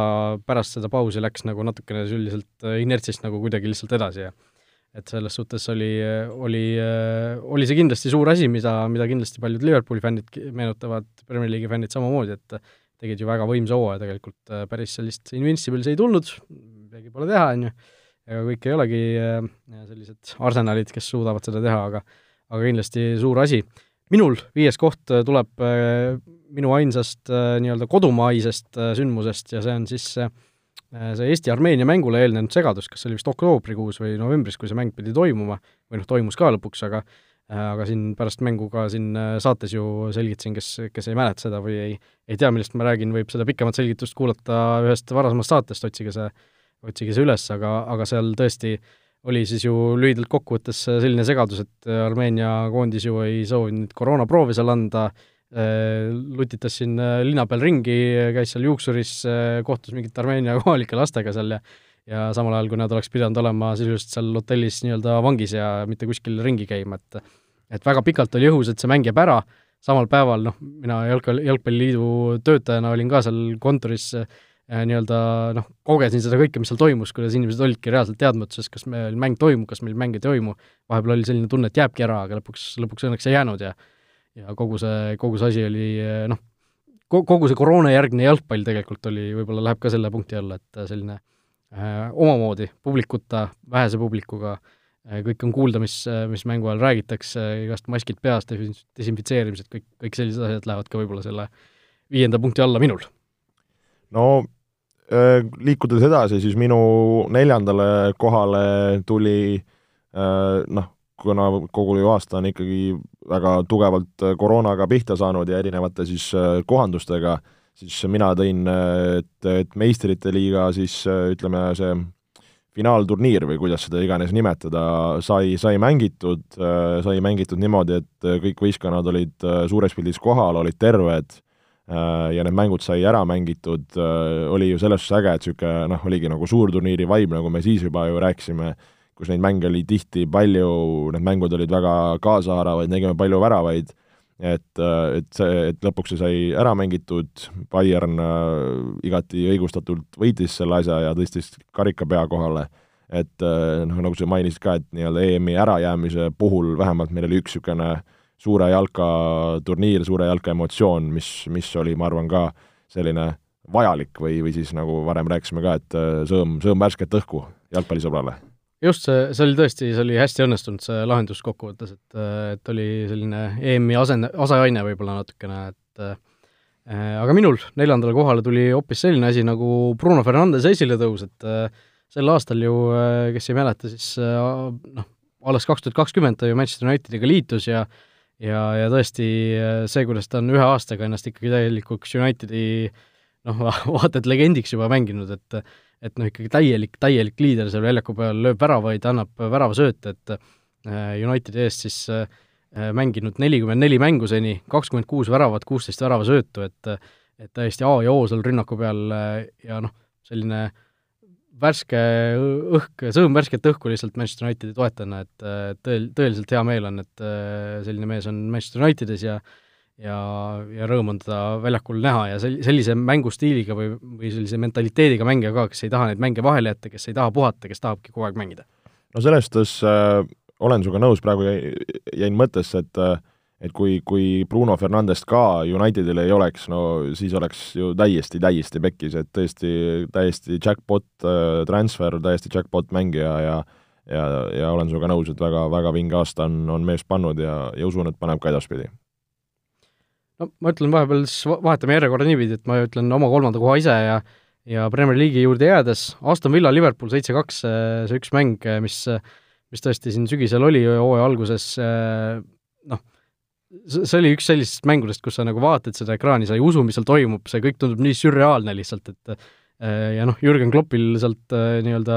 pärast seda pausi läks nagu natukene selliselt äh, inertsist nagu kuidagi lihtsalt edasi ja et selles suhtes oli, oli, äh, oli see kindlasti suur asi, mida, mida kindlasti paljud Liverpooli fännid meenutavad, Premier League'i fännid samamoodi, et tegid ju väga võimsa hooaja tegelikult, äh, päris sellist Invincibles ei tulnud, midagi pole teha, on ju, ega kõik ei olegi äh, sellised arsenalid, kes suudavad seda teha, aga aga kindlasti suur asi. Minul viies koht äh, tuleb minu ainsast nii-öelda kodumaisest sündmusest ja see on siis see Eesti-Armeenia mängule eelnenud segadus, kas see oli vist oktoobrikuus või novembris, kui see mäng pidi toimuma, või noh, toimus ka lõpuks, aga aga siin pärast mängu ka siin saates ju selgitasin, kes, kes ei mäleta seda või ei, ei tea, millest ma räägin, võib seda pikemat selgitust kuulata ühest varasemast saatest, otsige see, otsige see üles, aga, aga seal tõesti oli siis ju lühidalt kokkuvõttes selline segadus, et Armeenia koondis ju ei soovinud koroonaproovi seal anda, lutitas siin linna peal ringi, käis seal juuksuris, kohtus mingite Armeenia kohalike lastega seal ja ja samal ajal, kui nad oleks pidanud olema sisuliselt seal hotellis nii-öelda vangis ja mitte kuskil ringi käima, et et väga pikalt oli õhus, et see mäng jääb ära, samal päeval noh, mina jalgpalli, jalgpalliliidu töötajana olin ka seal kontoris äh, nii-öelda noh, kogesin seda kõike, mis seal toimus, kuidas inimesed olidki reaalselt teadmatuses, kas meil mäng toimub, kas meil mäng ei toimu, vahepeal oli selline tunne, et jääbki ära, aga lõpuks, lõpuks õnneks ei jäänud ja ja kogu see, kogu see asi oli noh, kogu see koroonajärgne jalgpall tegelikult oli, võib-olla läheb ka selle punkti alla, et selline äh, omamoodi publikuta, vähese publikuga äh, Äh, kõik on kuulda, mis, äh, mis mängu ajal räägitakse, igast maskid peas, desinfitseerimised, kõik, kõik sellised asjad lähevad ka võib-olla selle viienda punkti alla minul. no äh, liikudes edasi, siis minu neljandale kohale tuli noh, kuna kogu ju aasta on ikkagi väga tugevalt koroonaga pihta saanud ja erinevate siis kohandustega, siis mina tõin, et, et meistrite liiga siis ütleme, see finaalturniir või kuidas seda iganes nimetada, sai, sai mängitud, sai mängitud niimoodi, et kõik võistkonnad olid suures pildis kohal, olid terved ja need mängud sai ära mängitud, äh, oli ju selles suhtes äge, et niisugune noh, oligi nagu suurturniiri vibe, nagu me siis juba ju rääkisime, kus neid mänge oli tihti palju, need mängud olid väga kaasahaaravad, nägime palju väravaid et, et see, et lõpuks see sai ära mängitud, Bayern äh, igati õigustatult võitis selle asja ja tõstis karika pea kohale, et noh, nagu sa mainisid ka, et nii-öelda EM-i ärajäämise puhul vähemalt meil oli üks niisugune suure jalka turniir, suure jalka emotsioon, mis, mis oli, ma arvan, ka selline vajalik või, või siis nagu varem rääkisime ka, et sõõm, sõõm värsket õhku jalgpallisõbrale. Just, see, see oli tõesti, see oli hästi õnnestunud, see lahendus kokkuvõttes, et, et oli selline EM-i asend-, aseaine võib-olla natukene, et äh, aga minul neljandale kohale tuli hoopis selline asi nagu Bruno Fernandese esiletõus, et äh, sel aastal ju äh,, kes ei mäleta, siis äh, noh, alles kaks tuhat kakskümmend ta ju Manchester Unitediga liitus ja ja, ja tõesti äh, see, kuidas ta on ühe aastaga ennast ikkagi täielikuks Unitedi noh, vaata et legendiks juba mänginud, et et noh, ikkagi täielik, täielik liider seal väljaku peal, lööb väravaid, annab väravasööte, et äh, Unitedi eest siis äh, mänginud nelikümmend neli mängu seni, kakskümmend kuus väravat, kuusteist väravasöötu, et et täiesti A ja O seal rünnaku peal äh, ja noh, selline värske õhk, sõõm värsket õhku lihtsalt Manchester Unitedi toetajana, et tõel-, tõeliselt hea meel on, et selline mees on Manchester Unitedis ja ja, ja rõõm on teda väljakul näha ja sel-, sellise mängustiiliga või, või sellise mentaliteediga mängija ka, kes ei taha neid mänge vahele jätta, kes ei taha puhata, kes tahabki kogu aeg mängida. no selles suhtes äh, olen sinuga nõus, praegu jäin mõttesse, et äh, et kui, kui Bruno Fernandest ka Unitedil ei oleks, no siis oleks ju täiesti, täiesti pekkis, et tõesti täiesti jackpot äh, transfer, täiesti jackpot mängija ja ja, ja olen sinuga nõus, et väga, väga vinge aasta on, on mees pannud ja, ja usun, et paneb ka edaspidi. No ma ütlen vahepeal siis vahetame järjekorra niipidi, et ma ütlen oma kolmanda koha ise ja ja Premier League'i juurde jäädes, Aston Villa, Liverpool seitse-kaks, see üks mäng, mis, mis tõesti siin sügisel oli hooaja alguses, noh, see oli üks sellistest mängudest, kus sa nagu vaatad seda ekraani, sa ei usu, mis seal toimub, see kõik tundub nii sürreaalne lihtsalt, et ja noh, Jürgen Kloppil sealt nii-öelda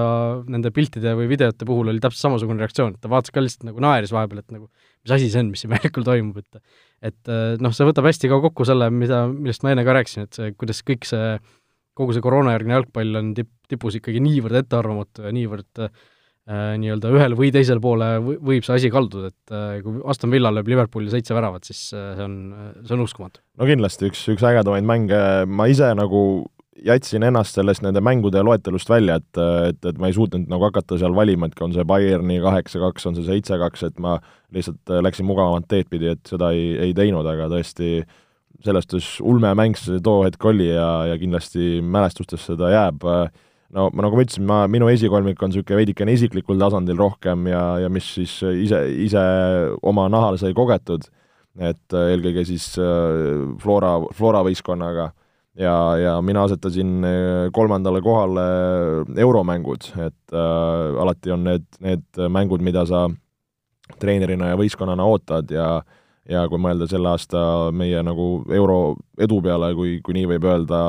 nende piltide või videote puhul oli täpselt samasugune reaktsioon, et ta vaatas ka lihtsalt nagu naeris vahepeal, et nagu mis asi see on, mis siin väljakul toimub, et et äh, noh, see võtab hästi ka kokku selle, mida, millest ma enne ka rääkisin, et see, kuidas kõik see, kogu see koroonajärgne jalgpall on tip-, tipus ikkagi niivõrd ettearvamatu ja niivõrd äh, nii-öelda ühele või teisele poole võib see asi kalduda, et äh, kui Aston Villa lööb Liverpooli seitse väravat, siis äh, see on, see on uskumatu. no kindlasti üks, üks ägedamaid mänge, ma ise nagu jätsin ennast sellest nende mängude loetelust välja, et, et, et ma ei suutnud nagu hakata seal valima, et on see Bayerni kaheksa-kaks, on see seitse-kaks, et ma lihtsalt läksin mugavamat teed pidi, et seda ei, ei teinud, aga tõesti selles suhtes ulmemäng see too hetk oli ja, ja kindlasti mälestustesse ta jääb. No ma nagu ma ütlesin, ma, minu esikolmik on niisugune veidikene isiklikul tasandil rohkem ja, ja mis siis ise, ise oma nahal sai kogetud, et eelkõige siis äh, Flora, Flora võistkonnaga. Ja, ja mina asetasin äh, kolmandale kohale euromängud, et äh, alati on need, need mängud, mida sa treenerina ja võistkonnana ootad ja ja kui mõelda selle aasta meie nagu euro edu peale, kui, kui nii võib öelda,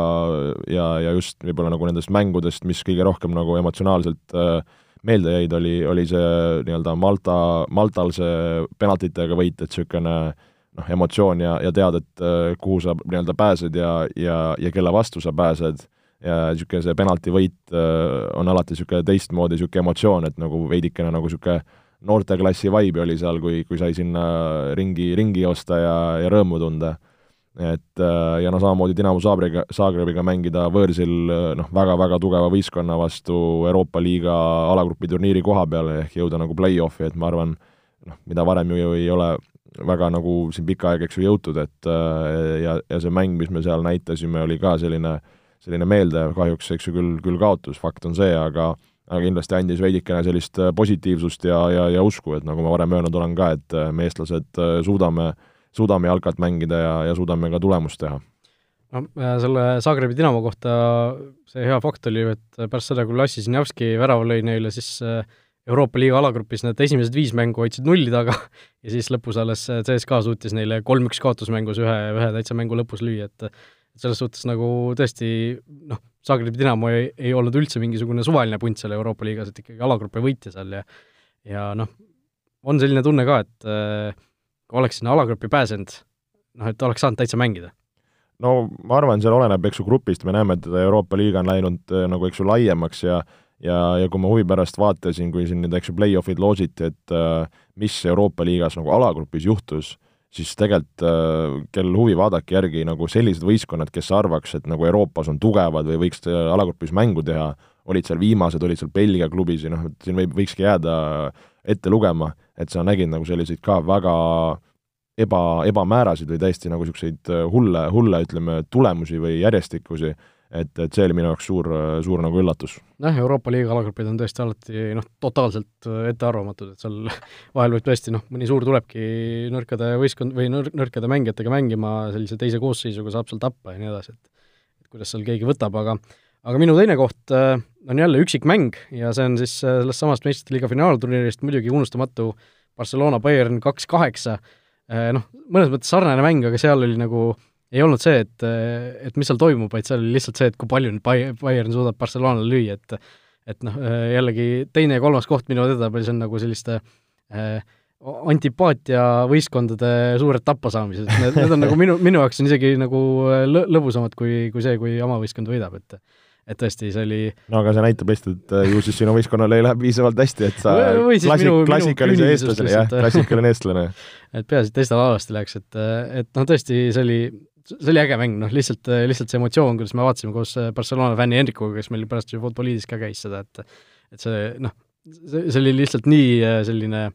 ja, ja just võib-olla nagu nendest mängudest, mis kõige rohkem nagu emotsionaalselt äh, meelde jäid, oli, oli see nii-öelda Malta, Maltal see penaltitega võit, et niisugune noh, emotsioon ja, ja tead, et äh, kuhu sa nii-öelda pääsed ja, ja, ja kelle vastu sa pääsed. Ja niisugune see penaltivõit äh, on alati niisugune teistmoodi niisugune emotsioon, et nagu veidikene nagu niisugune noorteklassi vibe oli seal, kui, kui sai sinna ringi, ringi joosta ja, ja rõõmu tunda. et äh, ja no samamoodi Dinamo Zagrebiga, Zagrebiga mängida võõrsil noh, väga-väga tugeva võistkonna vastu Euroopa liiga alagrupi turniiri koha peale ehk jõuda nagu play-off'i, et ma arvan, noh, mida varem ju ei ole väga nagu siin pikka aega, eks ju, jõutud, et äh, ja, ja see mäng, mis me seal näitasime, oli ka selline, selline meeldev, kahjuks eks ju küll, küll kaotus, fakt on see, aga aga kindlasti andis veidikene sellist äh, positiivsust ja, ja, ja usku, et nagu ma varem öelnud olen ka, et äh, me, eestlased, suudame, suudame jalkat mängida ja, ja suudame ka tulemust teha. No selle Zagrebi Dinamo kohta see hea fakt oli et pärast seda, kui Lassi Sinjavski värava lõi neile, siis äh, Euroopa liiga alagrupis need esimesed viis mängu hoidsid nulli taga ja siis lõpus alles CSKA suutis neile kolm-üks kaotusmängus ühe, ühe täitsa mängu lõpus lüüa, et et selles suhtes nagu tõesti noh, Zagrebi Dinamo ei, ei olnud üldse mingisugune suvaline punt seal Euroopa liigas, et ikkagi alagrupi võitja seal ja ja noh, on selline tunne ka, et äh, kui oleks sinna alagrupi pääsenud, noh, et oleks saanud täitsa mängida. No ma arvan, seal oleneb, eks ju, grupist, me näeme, et Euroopa liiga on läinud äh, nagu, eks ju, laiemaks ja ja, ja kui ma huvi pärast vaatasin, kui siin nüüd, eks ju, play-off'id loositi, et äh, mis Euroopa liigas nagu alagrupis juhtus, siis tegelikult äh, kel huvi, vaadake järgi nagu sellised võistkonnad, kes arvaks, et nagu Euroopas on tugevad või võiks äh, alagrupis mängu teha, olid seal viimased, olid seal Belgia klubis ja noh, et siin võib, võikski jääda ette lugema, et sa nägid nagu selliseid ka väga eba, ebamäärasid või täiesti nagu niisuguseid hulle, hulle ütleme, tulemusi või järjestikusi et, et see oli minu jaoks suur, suur nagu üllatus. jah, Euroopa liiga alagrupid on tõesti alati noh, totaalselt äh, ettearvamatud, et seal vahel võib tõesti noh, mõni suur tulebki nõrkade võistkond või nõr-, nõrkade mängijatega mängima, sellise teise koosseisuga saab seal tappa ja nii edasi, et et kuidas seal keegi võtab, aga aga minu teine koht äh, on jälle üksikmäng ja see on siis äh, sellest samast meistrite liiga finaalturniirist muidugi unustamatu Barcelona Bayern kaks kaheksa, noh, mõnes mõttes sarnane mäng, aga seal oli nagu äh, ei olnud see, et, et mis seal toimub, vaid seal oli lihtsalt see, et kui palju nüüd Bayern suudab Barcelonale lüüa, et et noh, jällegi teine ja kolmas koht minu edetabel, see on nagu selliste äh, antipaatia võistkondade suured tappasaamised, need, need on nagu minu, minu jaoks on isegi nagu lõ-, lõbusamad kui, kui see, kui oma võistkond võidab, et et tõesti, see oli no aga see näitab lihtsalt, et äh, ju siis sinu võistkonnal ei lähe piisavalt hästi, et sa klassik, klassikalise eestlasele, jah, klassikaline eestlane. et peaasi, et teistel halvasti läheks, et, et noh, tõesti, see oli see oli äge mäng, noh lihtsalt, lihtsalt see emotsioon, kuidas me vaatasime koos äh, Barcelona fänni Henrikuga, kes meil pärast ju Futboliidis ka käis seda, et et see noh, see, see oli lihtsalt nii äh, selline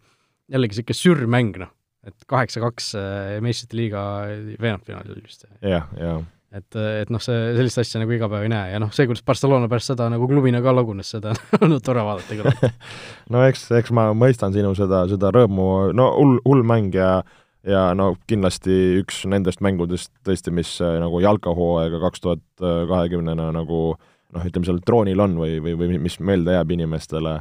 jällegi niisugune sürmäng, noh, et kaheksa-kaks äh, meistrite liiga veerandfinaal oli vist. jah, jah. et, et noh, see, sellist asja nagu iga päev ei näe ja noh, see, kuidas Barcelona pärast seda nagu klubina ka lagunes, seda on olnud tore vaadata küll no eks, eks ma mõistan sinu seda, seda rõõmu, no hull, hull mäng ja ja no kindlasti üks nendest mängudest tõesti, mis äh, nagu jalkahooaega kaks tuhat kahekümnena nagu noh, ütleme seal troonil on või, või, või mis meelde jääb inimestele.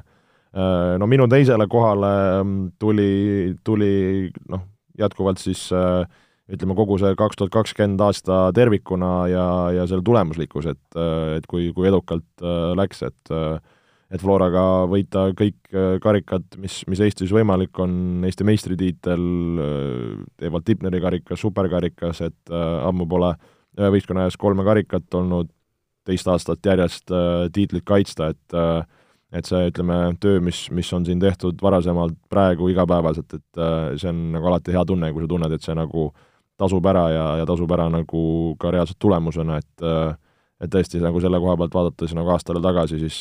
Äh, no minu teisele kohale mm, tuli, tuli noh, jätkuvalt siis äh, ütleme, kogu see kaks tuhat kakskümmend aasta tervikuna ja, ja selle tulemuslikkus, et, et kui, kui edukalt läks, et äh, et Floraga võita kõik äh, karikad, mis, mis Eestis võimalik on, Eesti meistritiitel, äh, Evald Tipneri karikas, superkarikas, et äh, ammu pole ühe võistkonna ees kolme karikat olnud, teist aastat järjest tiitlit kaitsta, et et see, ütleme, töö, mis, mis on siin tehtud varasemalt, praegu igapäevaselt, et see on nagu alati hea tunne, kui sa tunned, et see nagu tasub ära ja, ja tasub ära nagu ka reaalselt tulemusena, et äh, et tõesti, nagu selle koha pealt vaadates nagu aastale tagasi, siis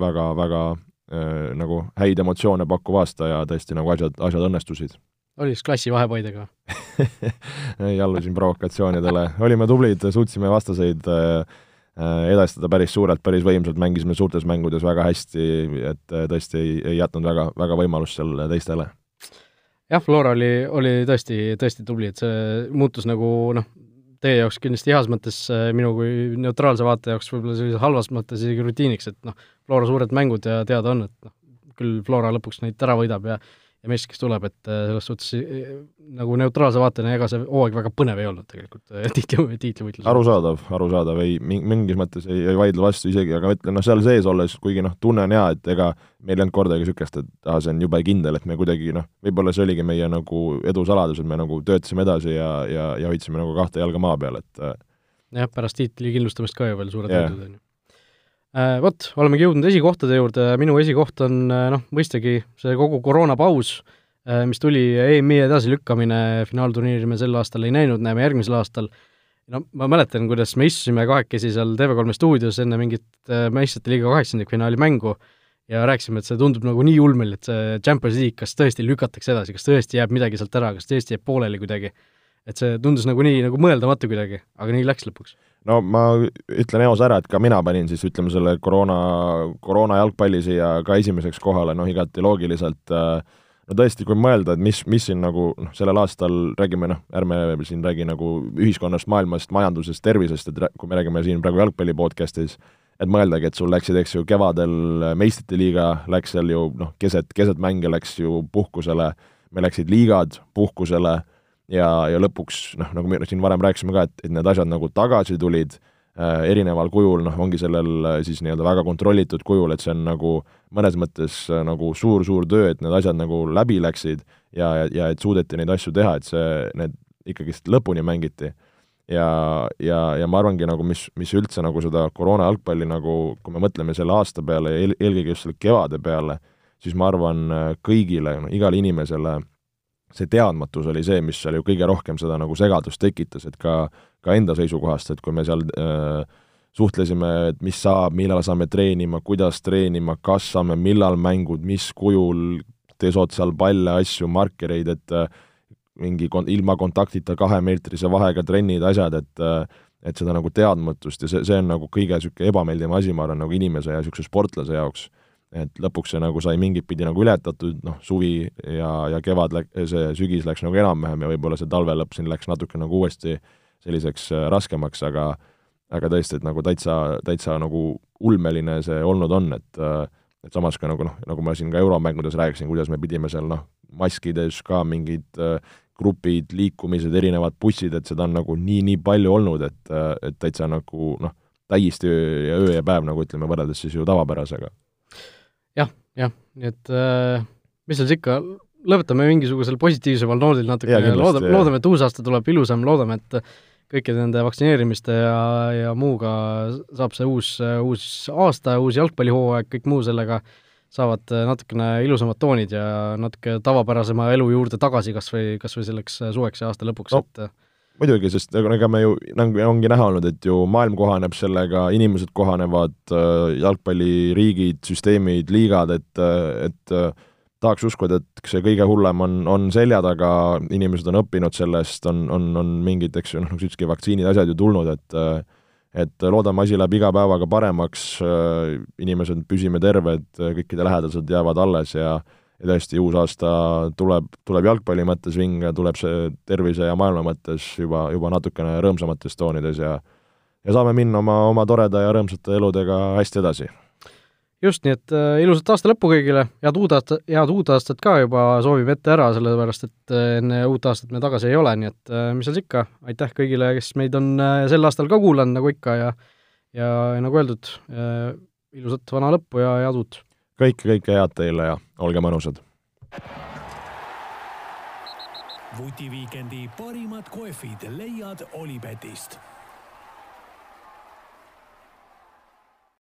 väga-väga äh, äh, nagu häid emotsioone pakkuv aasta ja tõesti nagu asjad, asjad õnnestusid. oli siis klassi vahepaidega ei allusin provokatsioonidele, olime tublid, suutsime vastaseid äh, äh, edastada päris suurelt, päris võimsalt, mängisime suurtes mängudes väga hästi, et äh, tõesti ei, ei jätnud väga, väga võimalust seal teistele. Jah, Flora oli, oli tõesti, tõesti tubli, et see muutus nagu noh, teie jaoks kindlasti heas mõttes, äh, minu kui neutraalse vaataja jaoks võib-olla sellises halvas mõttes isegi rutiiniks, et noh, Flora suured mängud ja teada on, et noh, küll Flora lõpuks neid ära võidab ja ja mees, kes tuleb, et äh, selles suhtes äh, nagu neutraalse vaatena, ega see hooaeg väga põnev ei olnud tegelikult tiitli, tiitlivõitlus. arusaadav, arusaadav, ei, mingis mõttes ei, ei vaidle vastu isegi, aga ma ütlen, noh, seal sees olles, kuigi noh, tunne on hea, et ega meil ei olnud kordagi niisugust, et aa, see on jube kindel, et me kuidagi noh, võib-olla see oligi meie nagu edu saladus, et me nagu töötasime edasi ja, ja, ja hoidsime nagu kahte jalga maa peal, et äh, jah, pärast tiitli kindlustamist ka ju veel suured võidud, on ju Äh, vot, olemegi jõudnud esikohtade juurde, minu esikoht on äh, noh, mõistagi see kogu koroonapaus, äh, mis tuli, EM-i edasilükkamine, finaalturniiri me sel aastal ei näinud, näeme järgmisel aastal, no ma mäletan, kuidas me istusime kahekesi seal TV3 stuudios enne mingit meistrite liiga kaheksandikfinaali mängu ja rääkisime, et see tundub nagu nii ulmel, et see Champions League kas tõesti lükatakse edasi, kas tõesti jääb midagi sealt ära, kas tõesti jääb pooleli kuidagi. et see tundus nagu nii nagu mõeldamatu kuidagi, aga nii läks lõpuks no ma ütlen eos ära, et ka mina panin siis ütleme selle koroona, koroona jalgpalli siia ka esimeseks kohale, noh igati loogiliselt äh, no tõesti, kui mõelda, et mis, mis siin nagu noh, sellel aastal räägime, noh, ärme siin räägi nagu ühiskonnast, maailmast, majandusest, tervisest, et kui me räägime siin praegu jalgpalli podcast'is, et mõeldagi, et sul läksid, eks ju, kevadel meistrite liiga läks seal ju noh, keset, keset mänge läks ju puhkusele, meil läksid liigad puhkusele ja, ja lõpuks noh, nagu me siin varem rääkisime ka, et, et need asjad nagu tagasi tulid äh, erineval kujul, noh, ongi sellel äh, siis nii-öelda väga kontrollitud kujul, et see on nagu mõnes mõttes äh, nagu suur-suur töö, et need asjad nagu läbi läksid ja, ja, ja et suudeti neid asju teha, et see, need ikkagist lõpuni mängiti. ja, ja, ja ma arvangi nagu, mis, mis üldse nagu seda koroona jalgpalli nagu, kui me mõtleme selle aasta peale ja eel, eelkõige just selle kevade peale, siis ma arvan äh, kõigile no,, igale inimesele äh, see teadmatus oli see, mis seal ju kõige rohkem seda nagu segadust tekitas, et ka, ka enda seisukohast, et kui me seal äh, suhtlesime, et mis saab, millal saame treenima, kuidas treenima, kas saame, millal mängud, mis kujul, teesood seal palle, asju, markereid, et äh, mingi kon-, ilma kontaktita kahemeetrise vahega trennid, asjad, et äh, et seda nagu teadmatust ja see, see on nagu kõige niisugune ebameeldivam asi, ma arvan, nagu inimese ja niisuguse sportlase jaoks. Et lõpuks see nagu sai mingit pidi nagu ületatud, noh, suvi ja, ja kevad läk-, see sügis läks nagu enam-vähem ja võib-olla see talve lõpp siin läks natuke nagu uuesti selliseks raskemaks, aga aga tõesti, et nagu täitsa, täitsa nagu ulmeline see olnud on, et et samas ka nagu noh, nagu ma siin ka euromängudes rääkisin, kuidas me pidime seal noh, maskides ka mingid äh, grupid, liikumised, erinevad bussid, et seda on nagu nii-nii palju olnud, et, et täitsa nagu noh, täiesti öö ja öö ja päev, nagu ütleme, võrreldes siis ju tavapärasega. Jah, jah, nii et äh, mis seal siis ikka, lõpetame mingisugusel positiivsemal noodil natuke, loodame, loodame, et uus aasta tuleb ilusam, loodame, et kõikide nende vaktsineerimiste ja, ja muuga saab see uus, uus aasta, uus jalgpallihooaeg, kõik muu sellega saavad natukene ilusamad toonid ja natuke tavapärasema elu juurde tagasi kas või, kas või selleks suveks ja aasta lõpuks no,, et muidugi, sest ega me ju, nagu ongi näha olnud, et ju maailm kohaneb sellega, inimesed kohanevad, jalgpalliriigid, süsteemid, liigad, et, et tahaks uskuda, et see kõige hullem on, on selja taga, inimesed on õppinud sellest, on, on, on mingid, eks ju, noh, nagu sa ütlesidki, vaktsiinid, asjad ju tulnud, et et loodame, asi läheb iga päevaga paremaks, inimesed püsime terved, kõikide lähedased jäävad alles ja ja tõesti, uus aasta tuleb, tuleb jalgpalli mõttes vinge, tuleb see tervise ja maailma mõttes juba, juba natukene rõõmsamates toonides ja ja saame minna oma, oma toreda ja rõõmsate eludega hästi edasi just, nii et äh, ilusat aasta lõppu kõigile, head uut aastat, head uut aastat ka juba soovime ette ära, sellepärast et äh, enne uut aastat me tagasi ei ole, nii et äh, mis seal ikka, aitäh kõigile, kes meid on äh, sel aastal ka kuulanud, nagu ikka, ja ja, nagu öeldud äh,, ilusat vana lõppu ja head uut! Kõike, kõike head teile ja olge mõnusad! vutiviikendi parimad kohvid leiad Olipetist